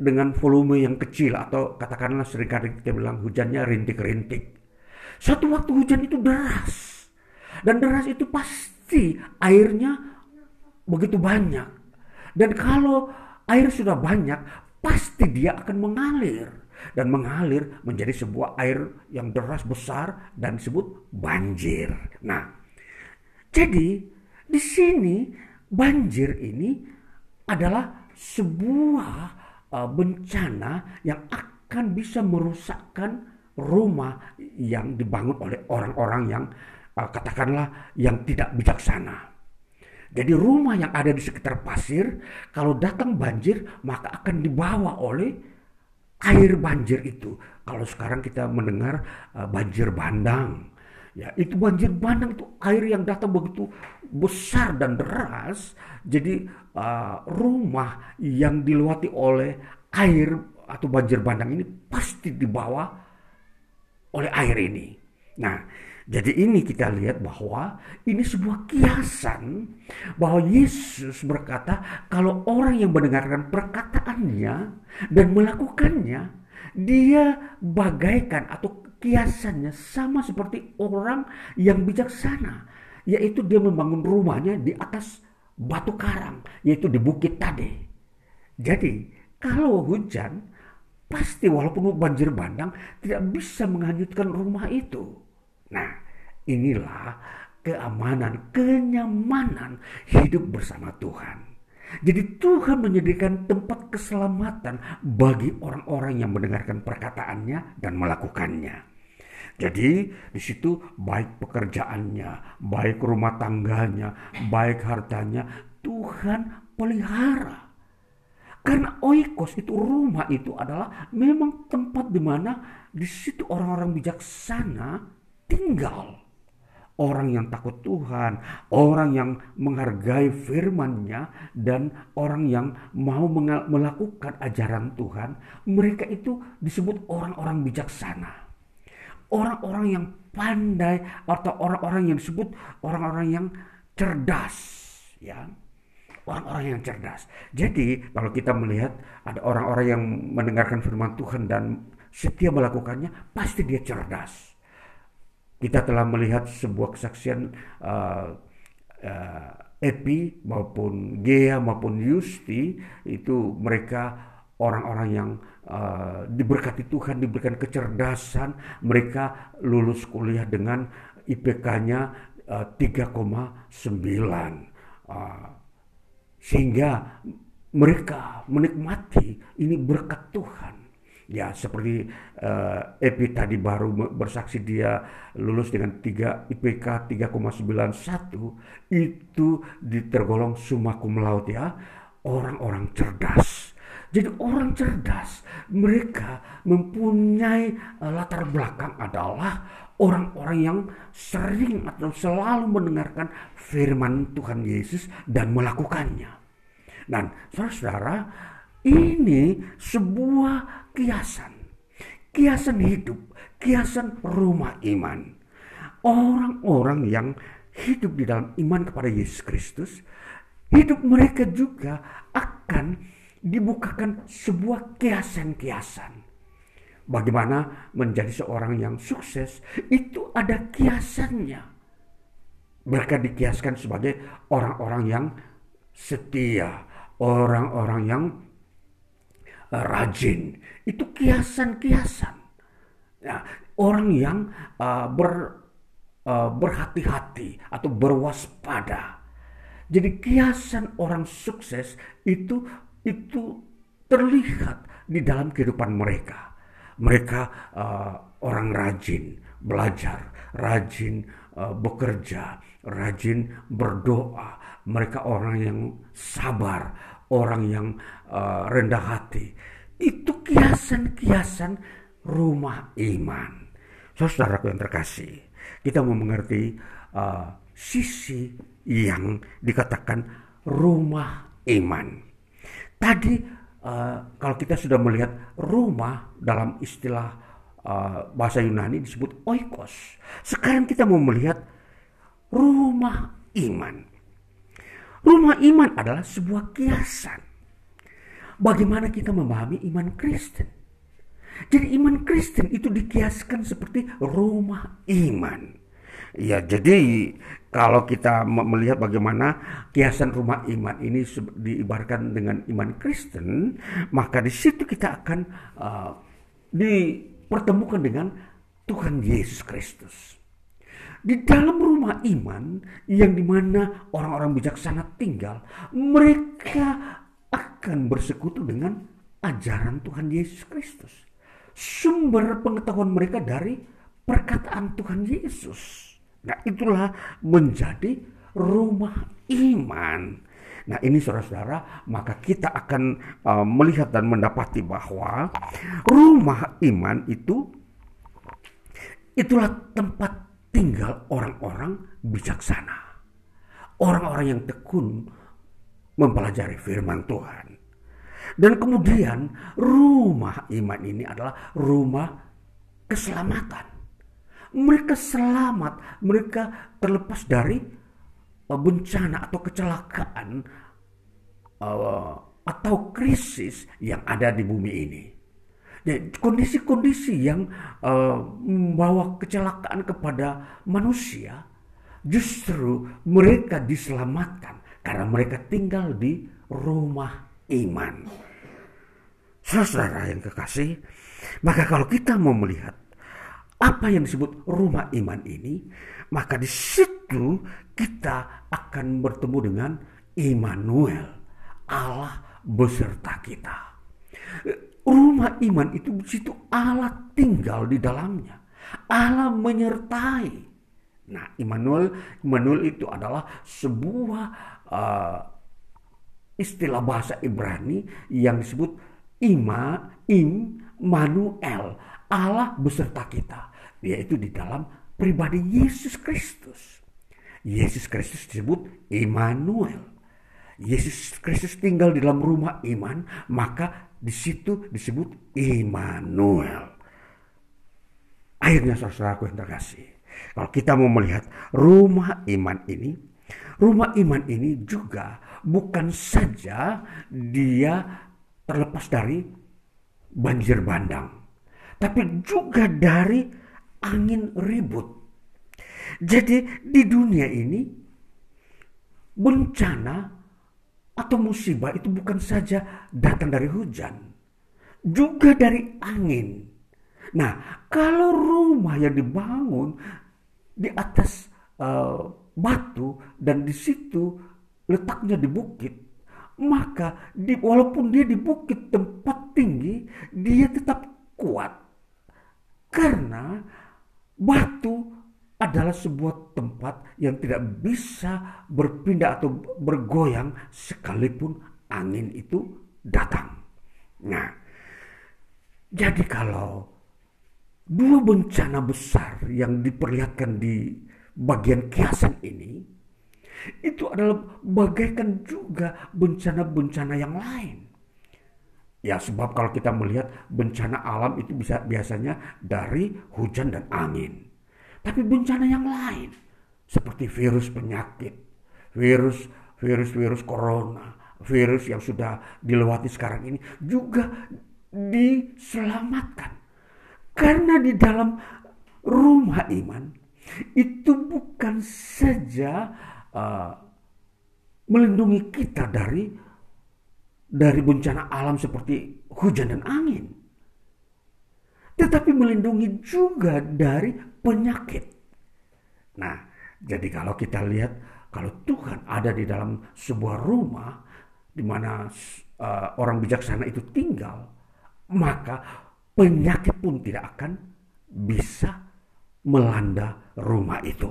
dengan volume yang kecil atau katakanlah sering kali kita bilang hujannya rintik-rintik. Satu waktu hujan itu deras. Dan deras itu pasti airnya begitu banyak. Dan kalau air sudah banyak, pasti dia akan mengalir. Dan mengalir menjadi sebuah air yang deras besar dan disebut banjir. Nah, jadi di sini banjir ini adalah sebuah uh, bencana yang akan bisa merusakkan rumah yang dibangun oleh orang-orang yang uh, katakanlah yang tidak bijaksana. Jadi rumah yang ada di sekitar pasir, kalau datang banjir, maka akan dibawa oleh air banjir itu. Kalau sekarang kita mendengar uh, banjir bandang, ya itu banjir bandang itu air yang datang begitu besar dan deras. Jadi uh, rumah yang diluati oleh air atau banjir bandang ini pasti dibawa oleh air ini. Nah, jadi ini kita lihat bahwa ini sebuah kiasan bahwa Yesus berkata kalau orang yang mendengarkan perkataannya dan melakukannya dia bagaikan atau kiasannya sama seperti orang yang bijaksana yaitu dia membangun rumahnya di atas batu karang yaitu di bukit tadi. Jadi kalau hujan pasti walaupun banjir bandang tidak bisa menghanyutkan rumah itu. Nah, inilah keamanan, kenyamanan hidup bersama Tuhan. Jadi Tuhan menyediakan tempat keselamatan bagi orang-orang yang mendengarkan perkataannya dan melakukannya. Jadi di situ baik pekerjaannya, baik rumah tangganya, baik hartanya, Tuhan pelihara. Karena oikos itu rumah itu adalah memang tempat di mana di situ orang-orang bijaksana tinggal. Orang yang takut Tuhan, orang yang menghargai firman-Nya dan orang yang mau melakukan ajaran Tuhan, mereka itu disebut orang-orang bijaksana. Orang-orang yang pandai atau orang-orang yang disebut orang-orang yang cerdas, ya. Orang-orang yang cerdas. Jadi, kalau kita melihat ada orang-orang yang mendengarkan firman Tuhan dan setia melakukannya, pasti dia cerdas kita telah melihat sebuah kesaksian uh, uh, Epi maupun Gea maupun Yusti itu mereka orang-orang yang uh, diberkati Tuhan, diberikan kecerdasan, mereka lulus kuliah dengan IPK-nya uh, 3,9. Uh, sehingga mereka menikmati ini berkat Tuhan. Ya seperti uh, Epi tadi baru bersaksi dia lulus dengan 3 IPK 3,91 itu ditergolong summa cum laude ya orang-orang cerdas. Jadi orang cerdas mereka mempunyai uh, latar belakang adalah orang-orang yang sering atau selalu mendengarkan firman Tuhan Yesus dan melakukannya. Dan saudara-saudara ini sebuah kiasan. Kiasan hidup, kiasan rumah iman. Orang-orang yang hidup di dalam iman kepada Yesus Kristus, hidup mereka juga akan dibukakan sebuah kiasan-kiasan. Bagaimana menjadi seorang yang sukses, itu ada kiasannya. Mereka dikiaskan sebagai orang-orang yang setia, orang-orang yang rajin. Itu kiasan-kiasan. Ya, orang yang uh, ber, uh, berhati-hati atau berwaspada. Jadi kiasan orang sukses itu itu terlihat di dalam kehidupan mereka. Mereka uh, orang rajin belajar, rajin uh, bekerja, rajin berdoa. Mereka orang yang sabar, orang yang uh, rendah hati. Itu kiasan-kiasan rumah iman. Saudaraku yang terkasih, kita mau mengerti uh, sisi yang dikatakan rumah iman. Tadi uh, kalau kita sudah melihat rumah dalam istilah uh, bahasa Yunani disebut oikos. Sekarang kita mau melihat rumah iman. Rumah iman adalah sebuah kiasan. Bagaimana kita memahami iman Kristen? Jadi iman Kristen itu dikiaskan seperti rumah iman. Ya, jadi kalau kita melihat bagaimana kiasan rumah iman ini diibarkan dengan iman Kristen, maka di situ kita akan uh, dipertemukan dengan Tuhan Yesus Kristus. Di dalam rumah iman yang di mana orang-orang bijaksana tinggal, mereka akan bersekutu dengan ajaran Tuhan Yesus Kristus. Sumber pengetahuan mereka dari perkataan Tuhan Yesus. Nah itulah menjadi rumah iman. Nah ini saudara-saudara, maka kita akan uh, melihat dan mendapati bahwa rumah iman itu itulah tempat tinggal orang-orang bijaksana. Orang-orang yang tekun mempelajari firman Tuhan. Dan kemudian rumah iman ini adalah rumah keselamatan. Mereka selamat, mereka terlepas dari uh, bencana atau kecelakaan uh, atau krisis yang ada di bumi ini. Kondisi-kondisi yang uh, membawa kecelakaan kepada manusia, justru mereka diselamatkan karena mereka tinggal di rumah iman. Saudara yang kekasih, maka kalau kita mau melihat apa yang disebut rumah iman ini, maka di situ kita akan bertemu dengan Immanuel, Allah beserta kita. Rumah iman itu di situ Allah tinggal di dalamnya. Allah menyertai. Nah, Immanuel, Immanuel itu adalah sebuah uh, istilah bahasa Ibrani yang disebut Ima, Im, Manuel, Allah beserta kita, yaitu di dalam pribadi Yesus Kristus. Yesus Kristus disebut Immanuel. Yesus Kristus tinggal di dalam rumah iman, maka di situ disebut Immanuel. Akhirnya saudaraku yang terkasih, kalau kita mau melihat rumah iman ini, rumah iman ini juga bukan saja dia terlepas dari banjir bandang, tapi juga dari angin ribut. Jadi di dunia ini bencana atau musibah itu bukan saja datang dari hujan, juga dari angin. Nah, kalau rumah yang dibangun di atas uh, batu dan di situ letaknya di bukit, maka di, walaupun dia di bukit tempat tinggi, dia tetap kuat. Karena batu adalah sebuah tempat yang tidak bisa berpindah atau bergoyang sekalipun angin itu datang. Nah, jadi kalau dua bencana besar yang diperlihatkan di bagian kiasan ini itu adalah bagaikan juga bencana-bencana yang lain. Ya sebab kalau kita melihat bencana alam itu bisa biasanya dari hujan dan angin. Tapi bencana yang lain seperti virus penyakit, virus virus virus corona, virus yang sudah dilewati sekarang ini juga diselamatkan. Karena di dalam rumah iman itu bukan saja uh, melindungi kita dari dari bencana alam seperti hujan dan angin. Tetapi melindungi juga dari penyakit. Nah, jadi kalau kita lihat kalau Tuhan ada di dalam sebuah rumah di mana uh, orang bijaksana itu tinggal, maka penyakit pun tidak akan bisa melanda rumah itu.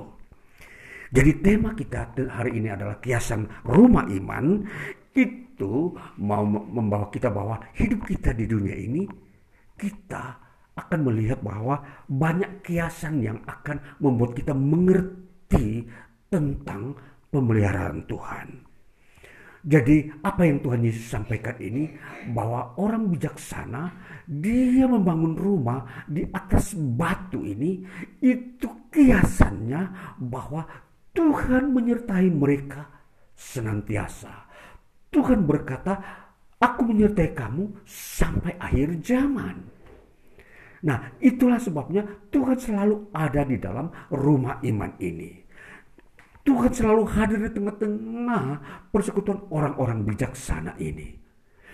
Jadi tema kita hari ini adalah kiasan rumah iman itu mau membawa kita bahwa hidup kita di dunia ini kita akan melihat bahwa banyak kiasan yang akan membuat kita mengerti tentang pemeliharaan Tuhan. Jadi apa yang Tuhan Yesus sampaikan ini bahwa orang bijaksana dia membangun rumah di atas batu ini itu kiasannya bahwa Tuhan menyertai mereka senantiasa. Tuhan berkata, aku menyertai kamu sampai akhir zaman. Nah, itulah sebabnya Tuhan selalu ada di dalam rumah iman ini. Tuhan selalu hadir di tengah-tengah persekutuan orang-orang bijaksana ini.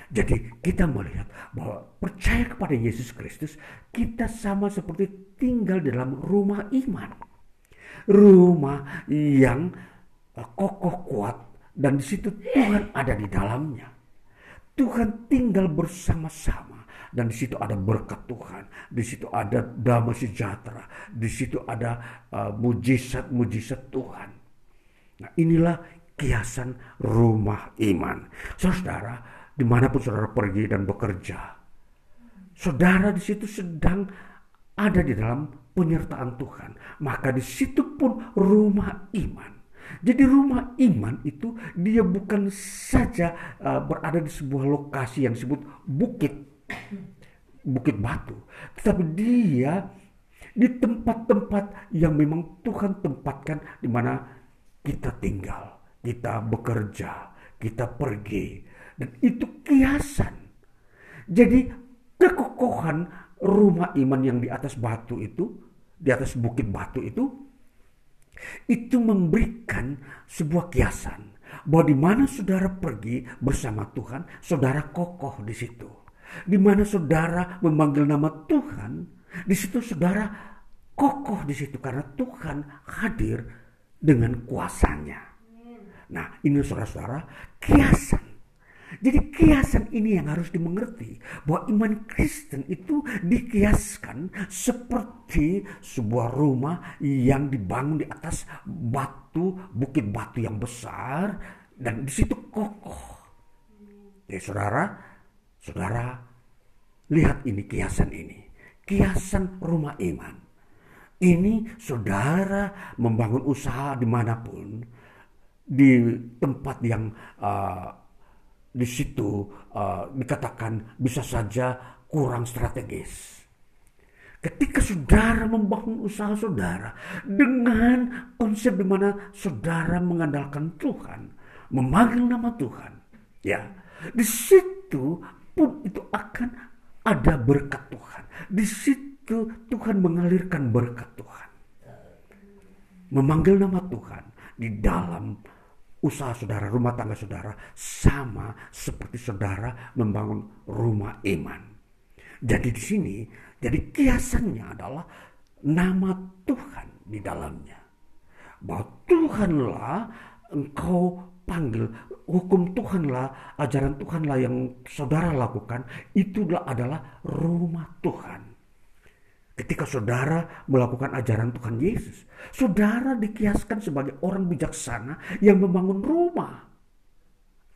Jadi kita melihat bahwa percaya kepada Yesus Kristus, kita sama seperti tinggal dalam rumah iman rumah yang kokoh kuat dan di situ Tuhan ada di dalamnya. Tuhan tinggal bersama-sama dan di situ ada berkat Tuhan, di situ ada damai sejahtera, di situ ada uh, mujizat-mujizat Tuhan. Nah inilah kiasan rumah iman. Saudara, di mana pun saudara pergi dan bekerja, saudara di situ sedang ada di dalam penyertaan Tuhan. Maka di situ pun rumah iman. Jadi rumah iman itu dia bukan saja uh, berada di sebuah lokasi yang disebut bukit, bukit batu, tetapi dia di tempat-tempat yang memang Tuhan tempatkan di mana kita tinggal, kita bekerja, kita pergi, dan itu kiasan. Jadi kekokohan rumah iman yang di atas batu itu, di atas bukit batu itu, itu memberikan sebuah kiasan bahwa di mana saudara pergi bersama Tuhan, saudara kokoh di situ. Di mana saudara memanggil nama Tuhan, di situ saudara kokoh di situ karena Tuhan hadir dengan kuasanya. Nah, ini saudara-saudara kiasan jadi kiasan ini yang harus dimengerti bahwa iman Kristen itu dikiaskan seperti sebuah rumah yang dibangun di atas batu, bukit batu yang besar dan di situ kokoh. Jadi saudara, saudara lihat ini kiasan ini. Kiasan rumah iman. Ini saudara membangun usaha di mana pun, di tempat yang uh, di situ uh, dikatakan bisa saja kurang strategis. Ketika saudara membangun usaha saudara dengan konsep di mana saudara mengandalkan Tuhan, memanggil nama Tuhan, ya, di situ pun itu akan ada berkat Tuhan. Di situ Tuhan mengalirkan berkat Tuhan. Memanggil nama Tuhan di dalam usaha saudara, rumah tangga saudara sama seperti saudara membangun rumah iman. Jadi di sini, jadi kiasannya adalah nama Tuhan di dalamnya. Bahwa Tuhanlah engkau panggil, hukum Tuhanlah, ajaran Tuhanlah yang saudara lakukan, itulah adalah rumah Tuhan. Ketika saudara melakukan ajaran Tuhan Yesus, saudara dikiaskan sebagai orang bijaksana yang membangun rumah.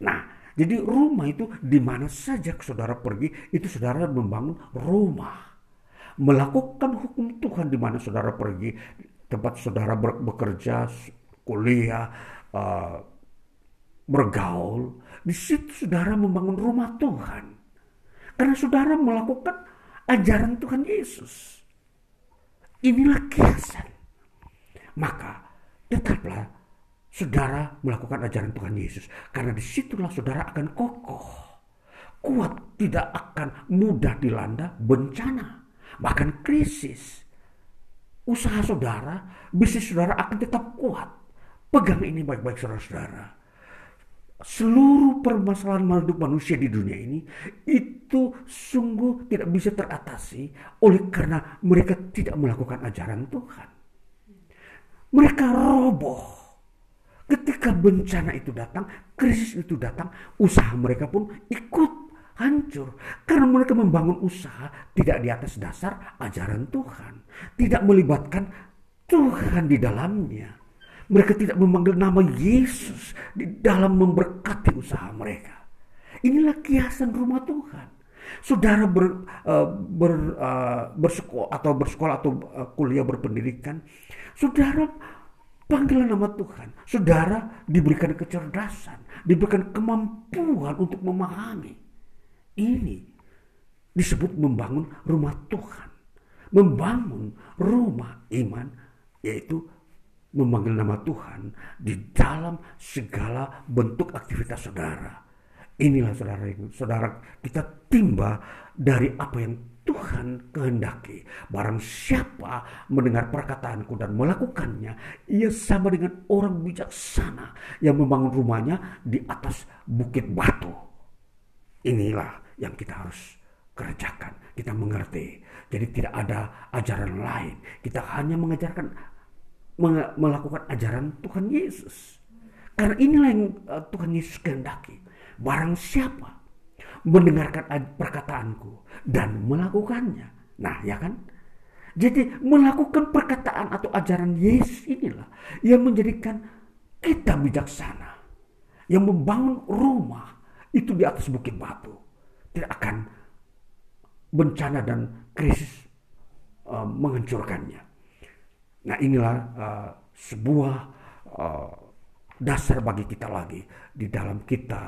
Nah, jadi rumah itu di mana saja saudara pergi, itu saudara membangun rumah. Melakukan hukum Tuhan di mana saudara pergi, tempat saudara bekerja, kuliah, uh, bergaul, di situ saudara membangun rumah Tuhan. Karena saudara melakukan ajaran Tuhan Yesus. Inilah kiasan. Maka tetaplah saudara melakukan ajaran Tuhan Yesus. Karena di situlah saudara akan kokoh. Kuat tidak akan mudah dilanda bencana. Bahkan krisis. Usaha saudara, bisnis saudara akan tetap kuat. Pegang ini baik-baik saudara-saudara seluruh permasalahan hidup manusia di dunia ini itu sungguh tidak bisa teratasi oleh karena mereka tidak melakukan ajaran Tuhan. Mereka roboh. Ketika bencana itu datang, krisis itu datang, usaha mereka pun ikut hancur. Karena mereka membangun usaha tidak di atas dasar ajaran Tuhan. Tidak melibatkan Tuhan di dalamnya. Mereka tidak memanggil nama Yesus di dalam memberkati usaha mereka. Inilah kiasan rumah Tuhan. Saudara ber, uh, ber, uh, bersekolah atau bersekolah atau uh, kuliah berpendidikan, saudara panggil nama Tuhan. Saudara diberikan kecerdasan, diberikan kemampuan untuk memahami. Ini disebut membangun rumah Tuhan. Membangun rumah iman yaitu memanggil nama Tuhan di dalam segala bentuk aktivitas saudara. Inilah saudara saudara kita timba dari apa yang Tuhan kehendaki. Barang siapa mendengar perkataanku dan melakukannya, ia sama dengan orang bijaksana yang membangun rumahnya di atas bukit batu. Inilah yang kita harus kerjakan. Kita mengerti. Jadi tidak ada ajaran lain. Kita hanya mengajarkan melakukan ajaran Tuhan Yesus. Karena inilah yang uh, Tuhan Yesus kehendaki. Barang siapa mendengarkan perkataanku dan melakukannya. Nah, ya kan? Jadi melakukan perkataan atau ajaran Yesus inilah yang menjadikan kita bijaksana yang membangun rumah itu di atas bukit batu tidak akan bencana dan krisis uh, menghancurkannya. Nah inilah uh, sebuah uh, dasar bagi kita lagi di dalam kita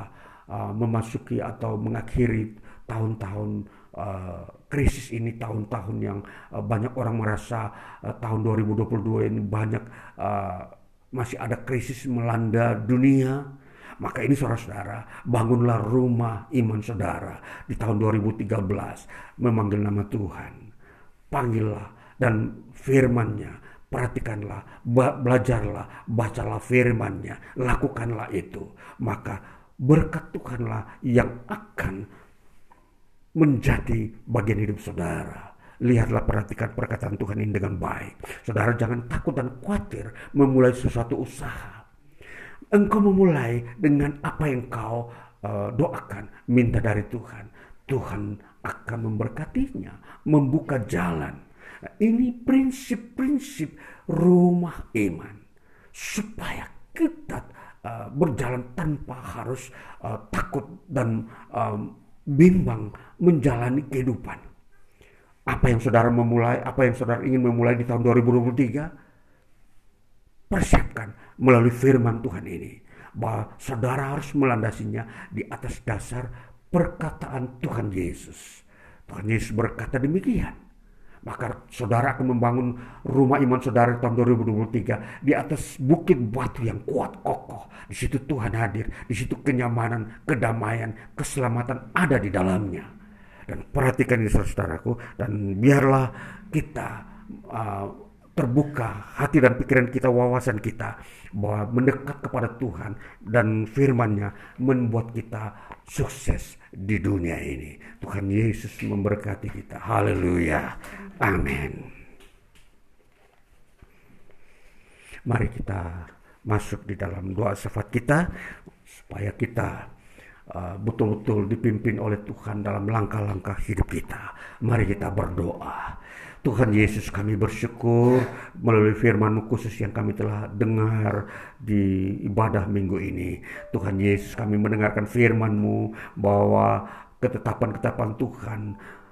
uh, memasuki atau mengakhiri tahun-tahun uh, krisis ini tahun-tahun yang uh, banyak orang merasa uh, tahun 2022 ini banyak uh, masih ada krisis melanda dunia. Maka ini saudara-saudara bangunlah rumah iman saudara di tahun 2013 memanggil nama Tuhan panggillah dan firmannya perhatikanlah, belajarlah, bacalah firmannya, lakukanlah itu. Maka berkat Tuhanlah yang akan menjadi bagian hidup saudara. Lihatlah perhatikan perkataan Tuhan ini dengan baik. Saudara jangan takut dan khawatir memulai sesuatu usaha. Engkau memulai dengan apa yang kau uh, doakan, minta dari Tuhan. Tuhan akan memberkatinya, membuka jalan Nah, ini prinsip-prinsip rumah iman supaya kita uh, berjalan tanpa harus uh, takut dan um, bimbang menjalani kehidupan. Apa yang saudara memulai, apa yang saudara ingin memulai di tahun 2023, persiapkan melalui firman Tuhan ini bahwa saudara harus melandasinya di atas dasar perkataan Tuhan Yesus. Tuhan Yesus berkata demikian maka saudara akan membangun rumah iman saudara tahun 2023 di atas bukit batu yang kuat kokoh. Di situ Tuhan hadir, di situ kenyamanan, kedamaian, keselamatan ada di dalamnya. Dan perhatikan ini saudaraku dan biarlah kita uh, terbuka hati dan pikiran kita, wawasan kita bahwa mendekat kepada Tuhan dan firman-Nya membuat kita sukses di dunia ini. Tuhan Yesus memberkati kita. Haleluya. Amin. Mari kita masuk di dalam doa syafaat kita supaya kita uh, betul-betul dipimpin oleh Tuhan dalam langkah-langkah hidup kita. Mari kita berdoa. Tuhan Yesus kami bersyukur melalui firman khusus yang kami telah dengar di ibadah minggu ini. Tuhan Yesus kami mendengarkan firman-Mu bahwa ketetapan-ketetapan Tuhan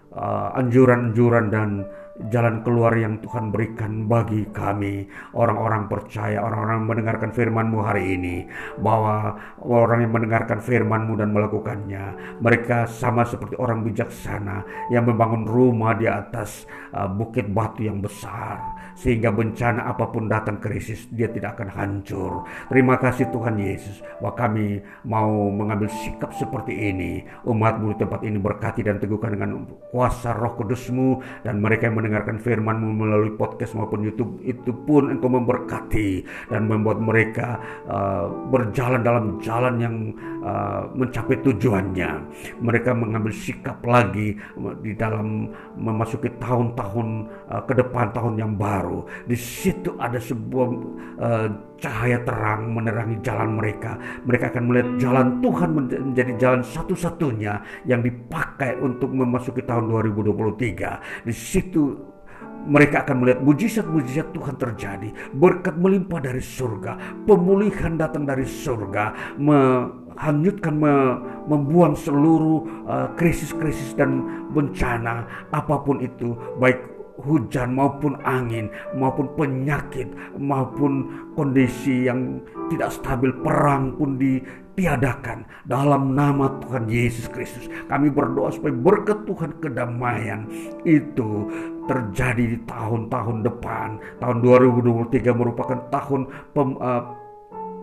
Uh, anjuran-anjuran dan jalan keluar yang Tuhan berikan bagi kami orang-orang percaya orang-orang mendengarkan firman-Mu hari ini bahwa orang yang mendengarkan firman-Mu dan melakukannya mereka sama seperti orang bijaksana yang membangun rumah di atas uh, bukit batu yang besar sehingga bencana apa pun datang krisis dia tidak akan hancur. Terima kasih Tuhan Yesus bahwa kami mau mengambil sikap seperti ini. Umatmu di tempat ini berkati dan teguhkan dengan kuasa roh kudusmu dan mereka yang mendengarkan firmanmu melalui podcast maupun Youtube itu pun engkau memberkati dan membuat mereka uh, berjalan dalam jalan yang uh, mencapai tujuannya. Mereka mengambil sikap lagi di dalam memasuki tahun-tahun uh, ke depan tahun yang baru. Di situ ada sebuah uh, cahaya terang menerangi jalan mereka. Mereka akan melihat jalan Tuhan menjadi jalan satu-satunya yang dipakai untuk memasuki tahun 2023. Di situ mereka akan melihat mujizat-mujizat Tuhan terjadi, berkat melimpah dari surga, pemulihan datang dari surga, me, membuang seluruh eh, krisis-krisis dan bencana apa pun itu, baik hujan maupun angin maupun penyakit maupun kondisi yang tidak stabil perang pun ditiadakan dalam nama Tuhan Yesus Kristus. Kami berdoa supaya berkat Tuhan kedamaian itu terjadi di tahun-tahun depan. Tahun 2023 merupakan tahun pem, uh,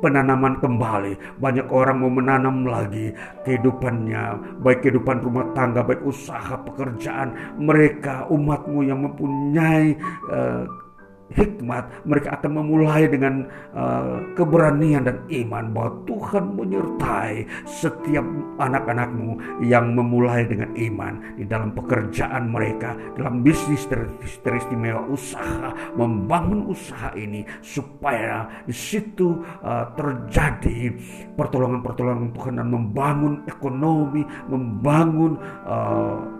penanaman kembali. Banyak orang mau menanam lagi kehidupannya, baik kehidupan rumah tangga, baik usaha, pekerjaan. Mereka umatmu yang mempunyai uh, hikmat, mereka akan memulai dengan uh, keberanian dan iman bahwa Tuhan menyertai setiap anak-anakmu yang memulai dengan iman di dalam pekerjaan mereka, dalam bisnis teristimewa usaha, membangun usaha ini supaya di situ uh, terjadi pertolongan-pertolongan Tuhan dan membangun ekonomi, membangun uh,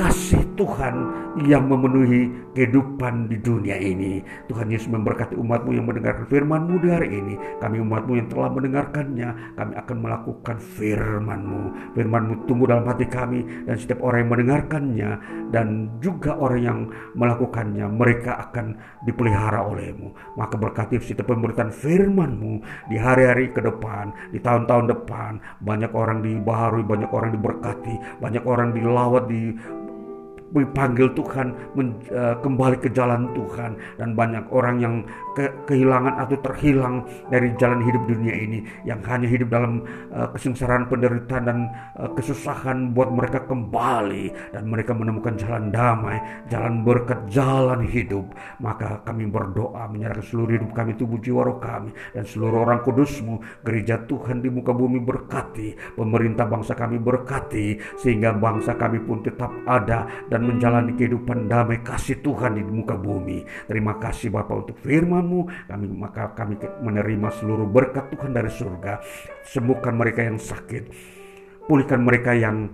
kasih Tuhan yang memenuhi kehidupan di dunia ini. Tuhan Yesus memberkati umatmu yang mendengarkan firmanmu di hari ini. Kami umatmu yang telah mendengarkannya, kami akan melakukan firmanmu. Firmanmu tumbuh dalam hati kami dan setiap orang yang mendengarkannya dan juga orang yang melakukannya, mereka akan dipelihara olehmu. Maka berkati setiap pemberitaan firmanmu di hari-hari ke depan, di tahun-tahun depan. Banyak orang dibaharui, banyak orang diberkati, banyak orang dilawat, di dipanggil Tuhan men, uh, kembali ke jalan Tuhan. Dan banyak orang yang ke, kehilangan atau terhilang dari jalan hidup dunia ini yang hanya hidup dalam uh, kesengsaraan penderitaan dan uh, kesusahan buat mereka kembali. Dan mereka menemukan jalan damai jalan berkat jalan hidup. Maka kami berdoa menyerahkan seluruh hidup kami tubuh jiwa roh kami dan seluruh orang kudusmu. Gereja Tuhan di muka bumi berkati pemerintah bangsa kami berkati sehingga bangsa kami pun tetap ada dan dan menjalani kehidupan damai kasih Tuhan di muka bumi. Terima kasih Bapak untuk firman-Mu. Kami maka kami menerima seluruh berkat Tuhan dari surga. Sembuhkan mereka yang sakit. Pulihkan mereka yang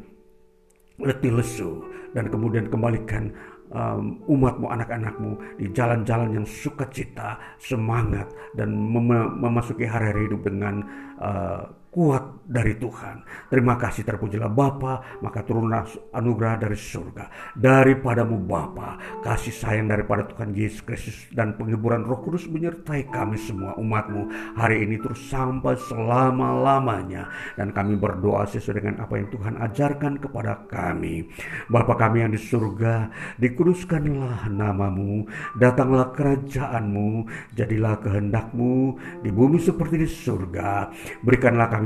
letih lesu dan kemudian kembalikan um, umatmu, anak-anakmu di jalan-jalan yang sukacita, semangat dan mem memasuki hari-hari hidup dengan uh, kuat dari Tuhan. Terima kasih terpujilah Bapa, maka turunlah anugerah dari surga. Daripadamu Bapa, kasih sayang daripada Tuhan Yesus Kristus dan penghiburan Roh Kudus menyertai kami semua umatmu hari ini terus sampai selama-lamanya. Dan kami berdoa sesuai dengan apa yang Tuhan ajarkan kepada kami. Bapa kami yang di surga, dikuduskanlah namamu, datanglah kerajaanmu, jadilah kehendakmu di bumi seperti di surga. Berikanlah kami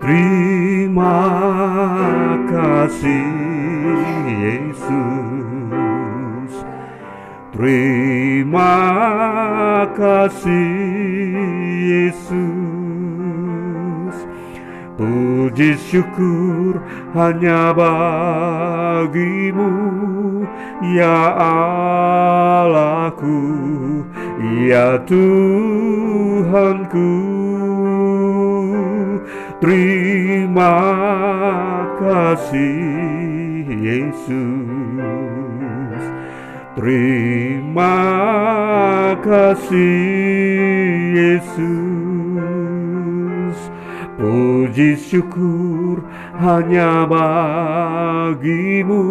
Terima kasih Yesus. Terima kasih Yesus. Puji syukur hanya bagimu Ya Allahku Ya Tuhanku Terima kasih Yesus. Terima kasih Yesus. Puji syukur hanya bagimu.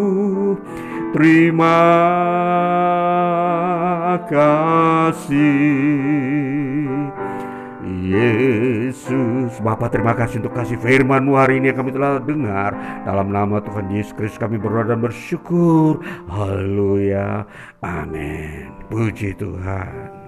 Terima kasih Yesus. Bapak terima kasih untuk kasih firman hari ini yang kami telah dengar. Dalam nama Tuhan Yesus Kristus kami berdoa dan bersyukur. Haleluya. Amin. Puji Tuhan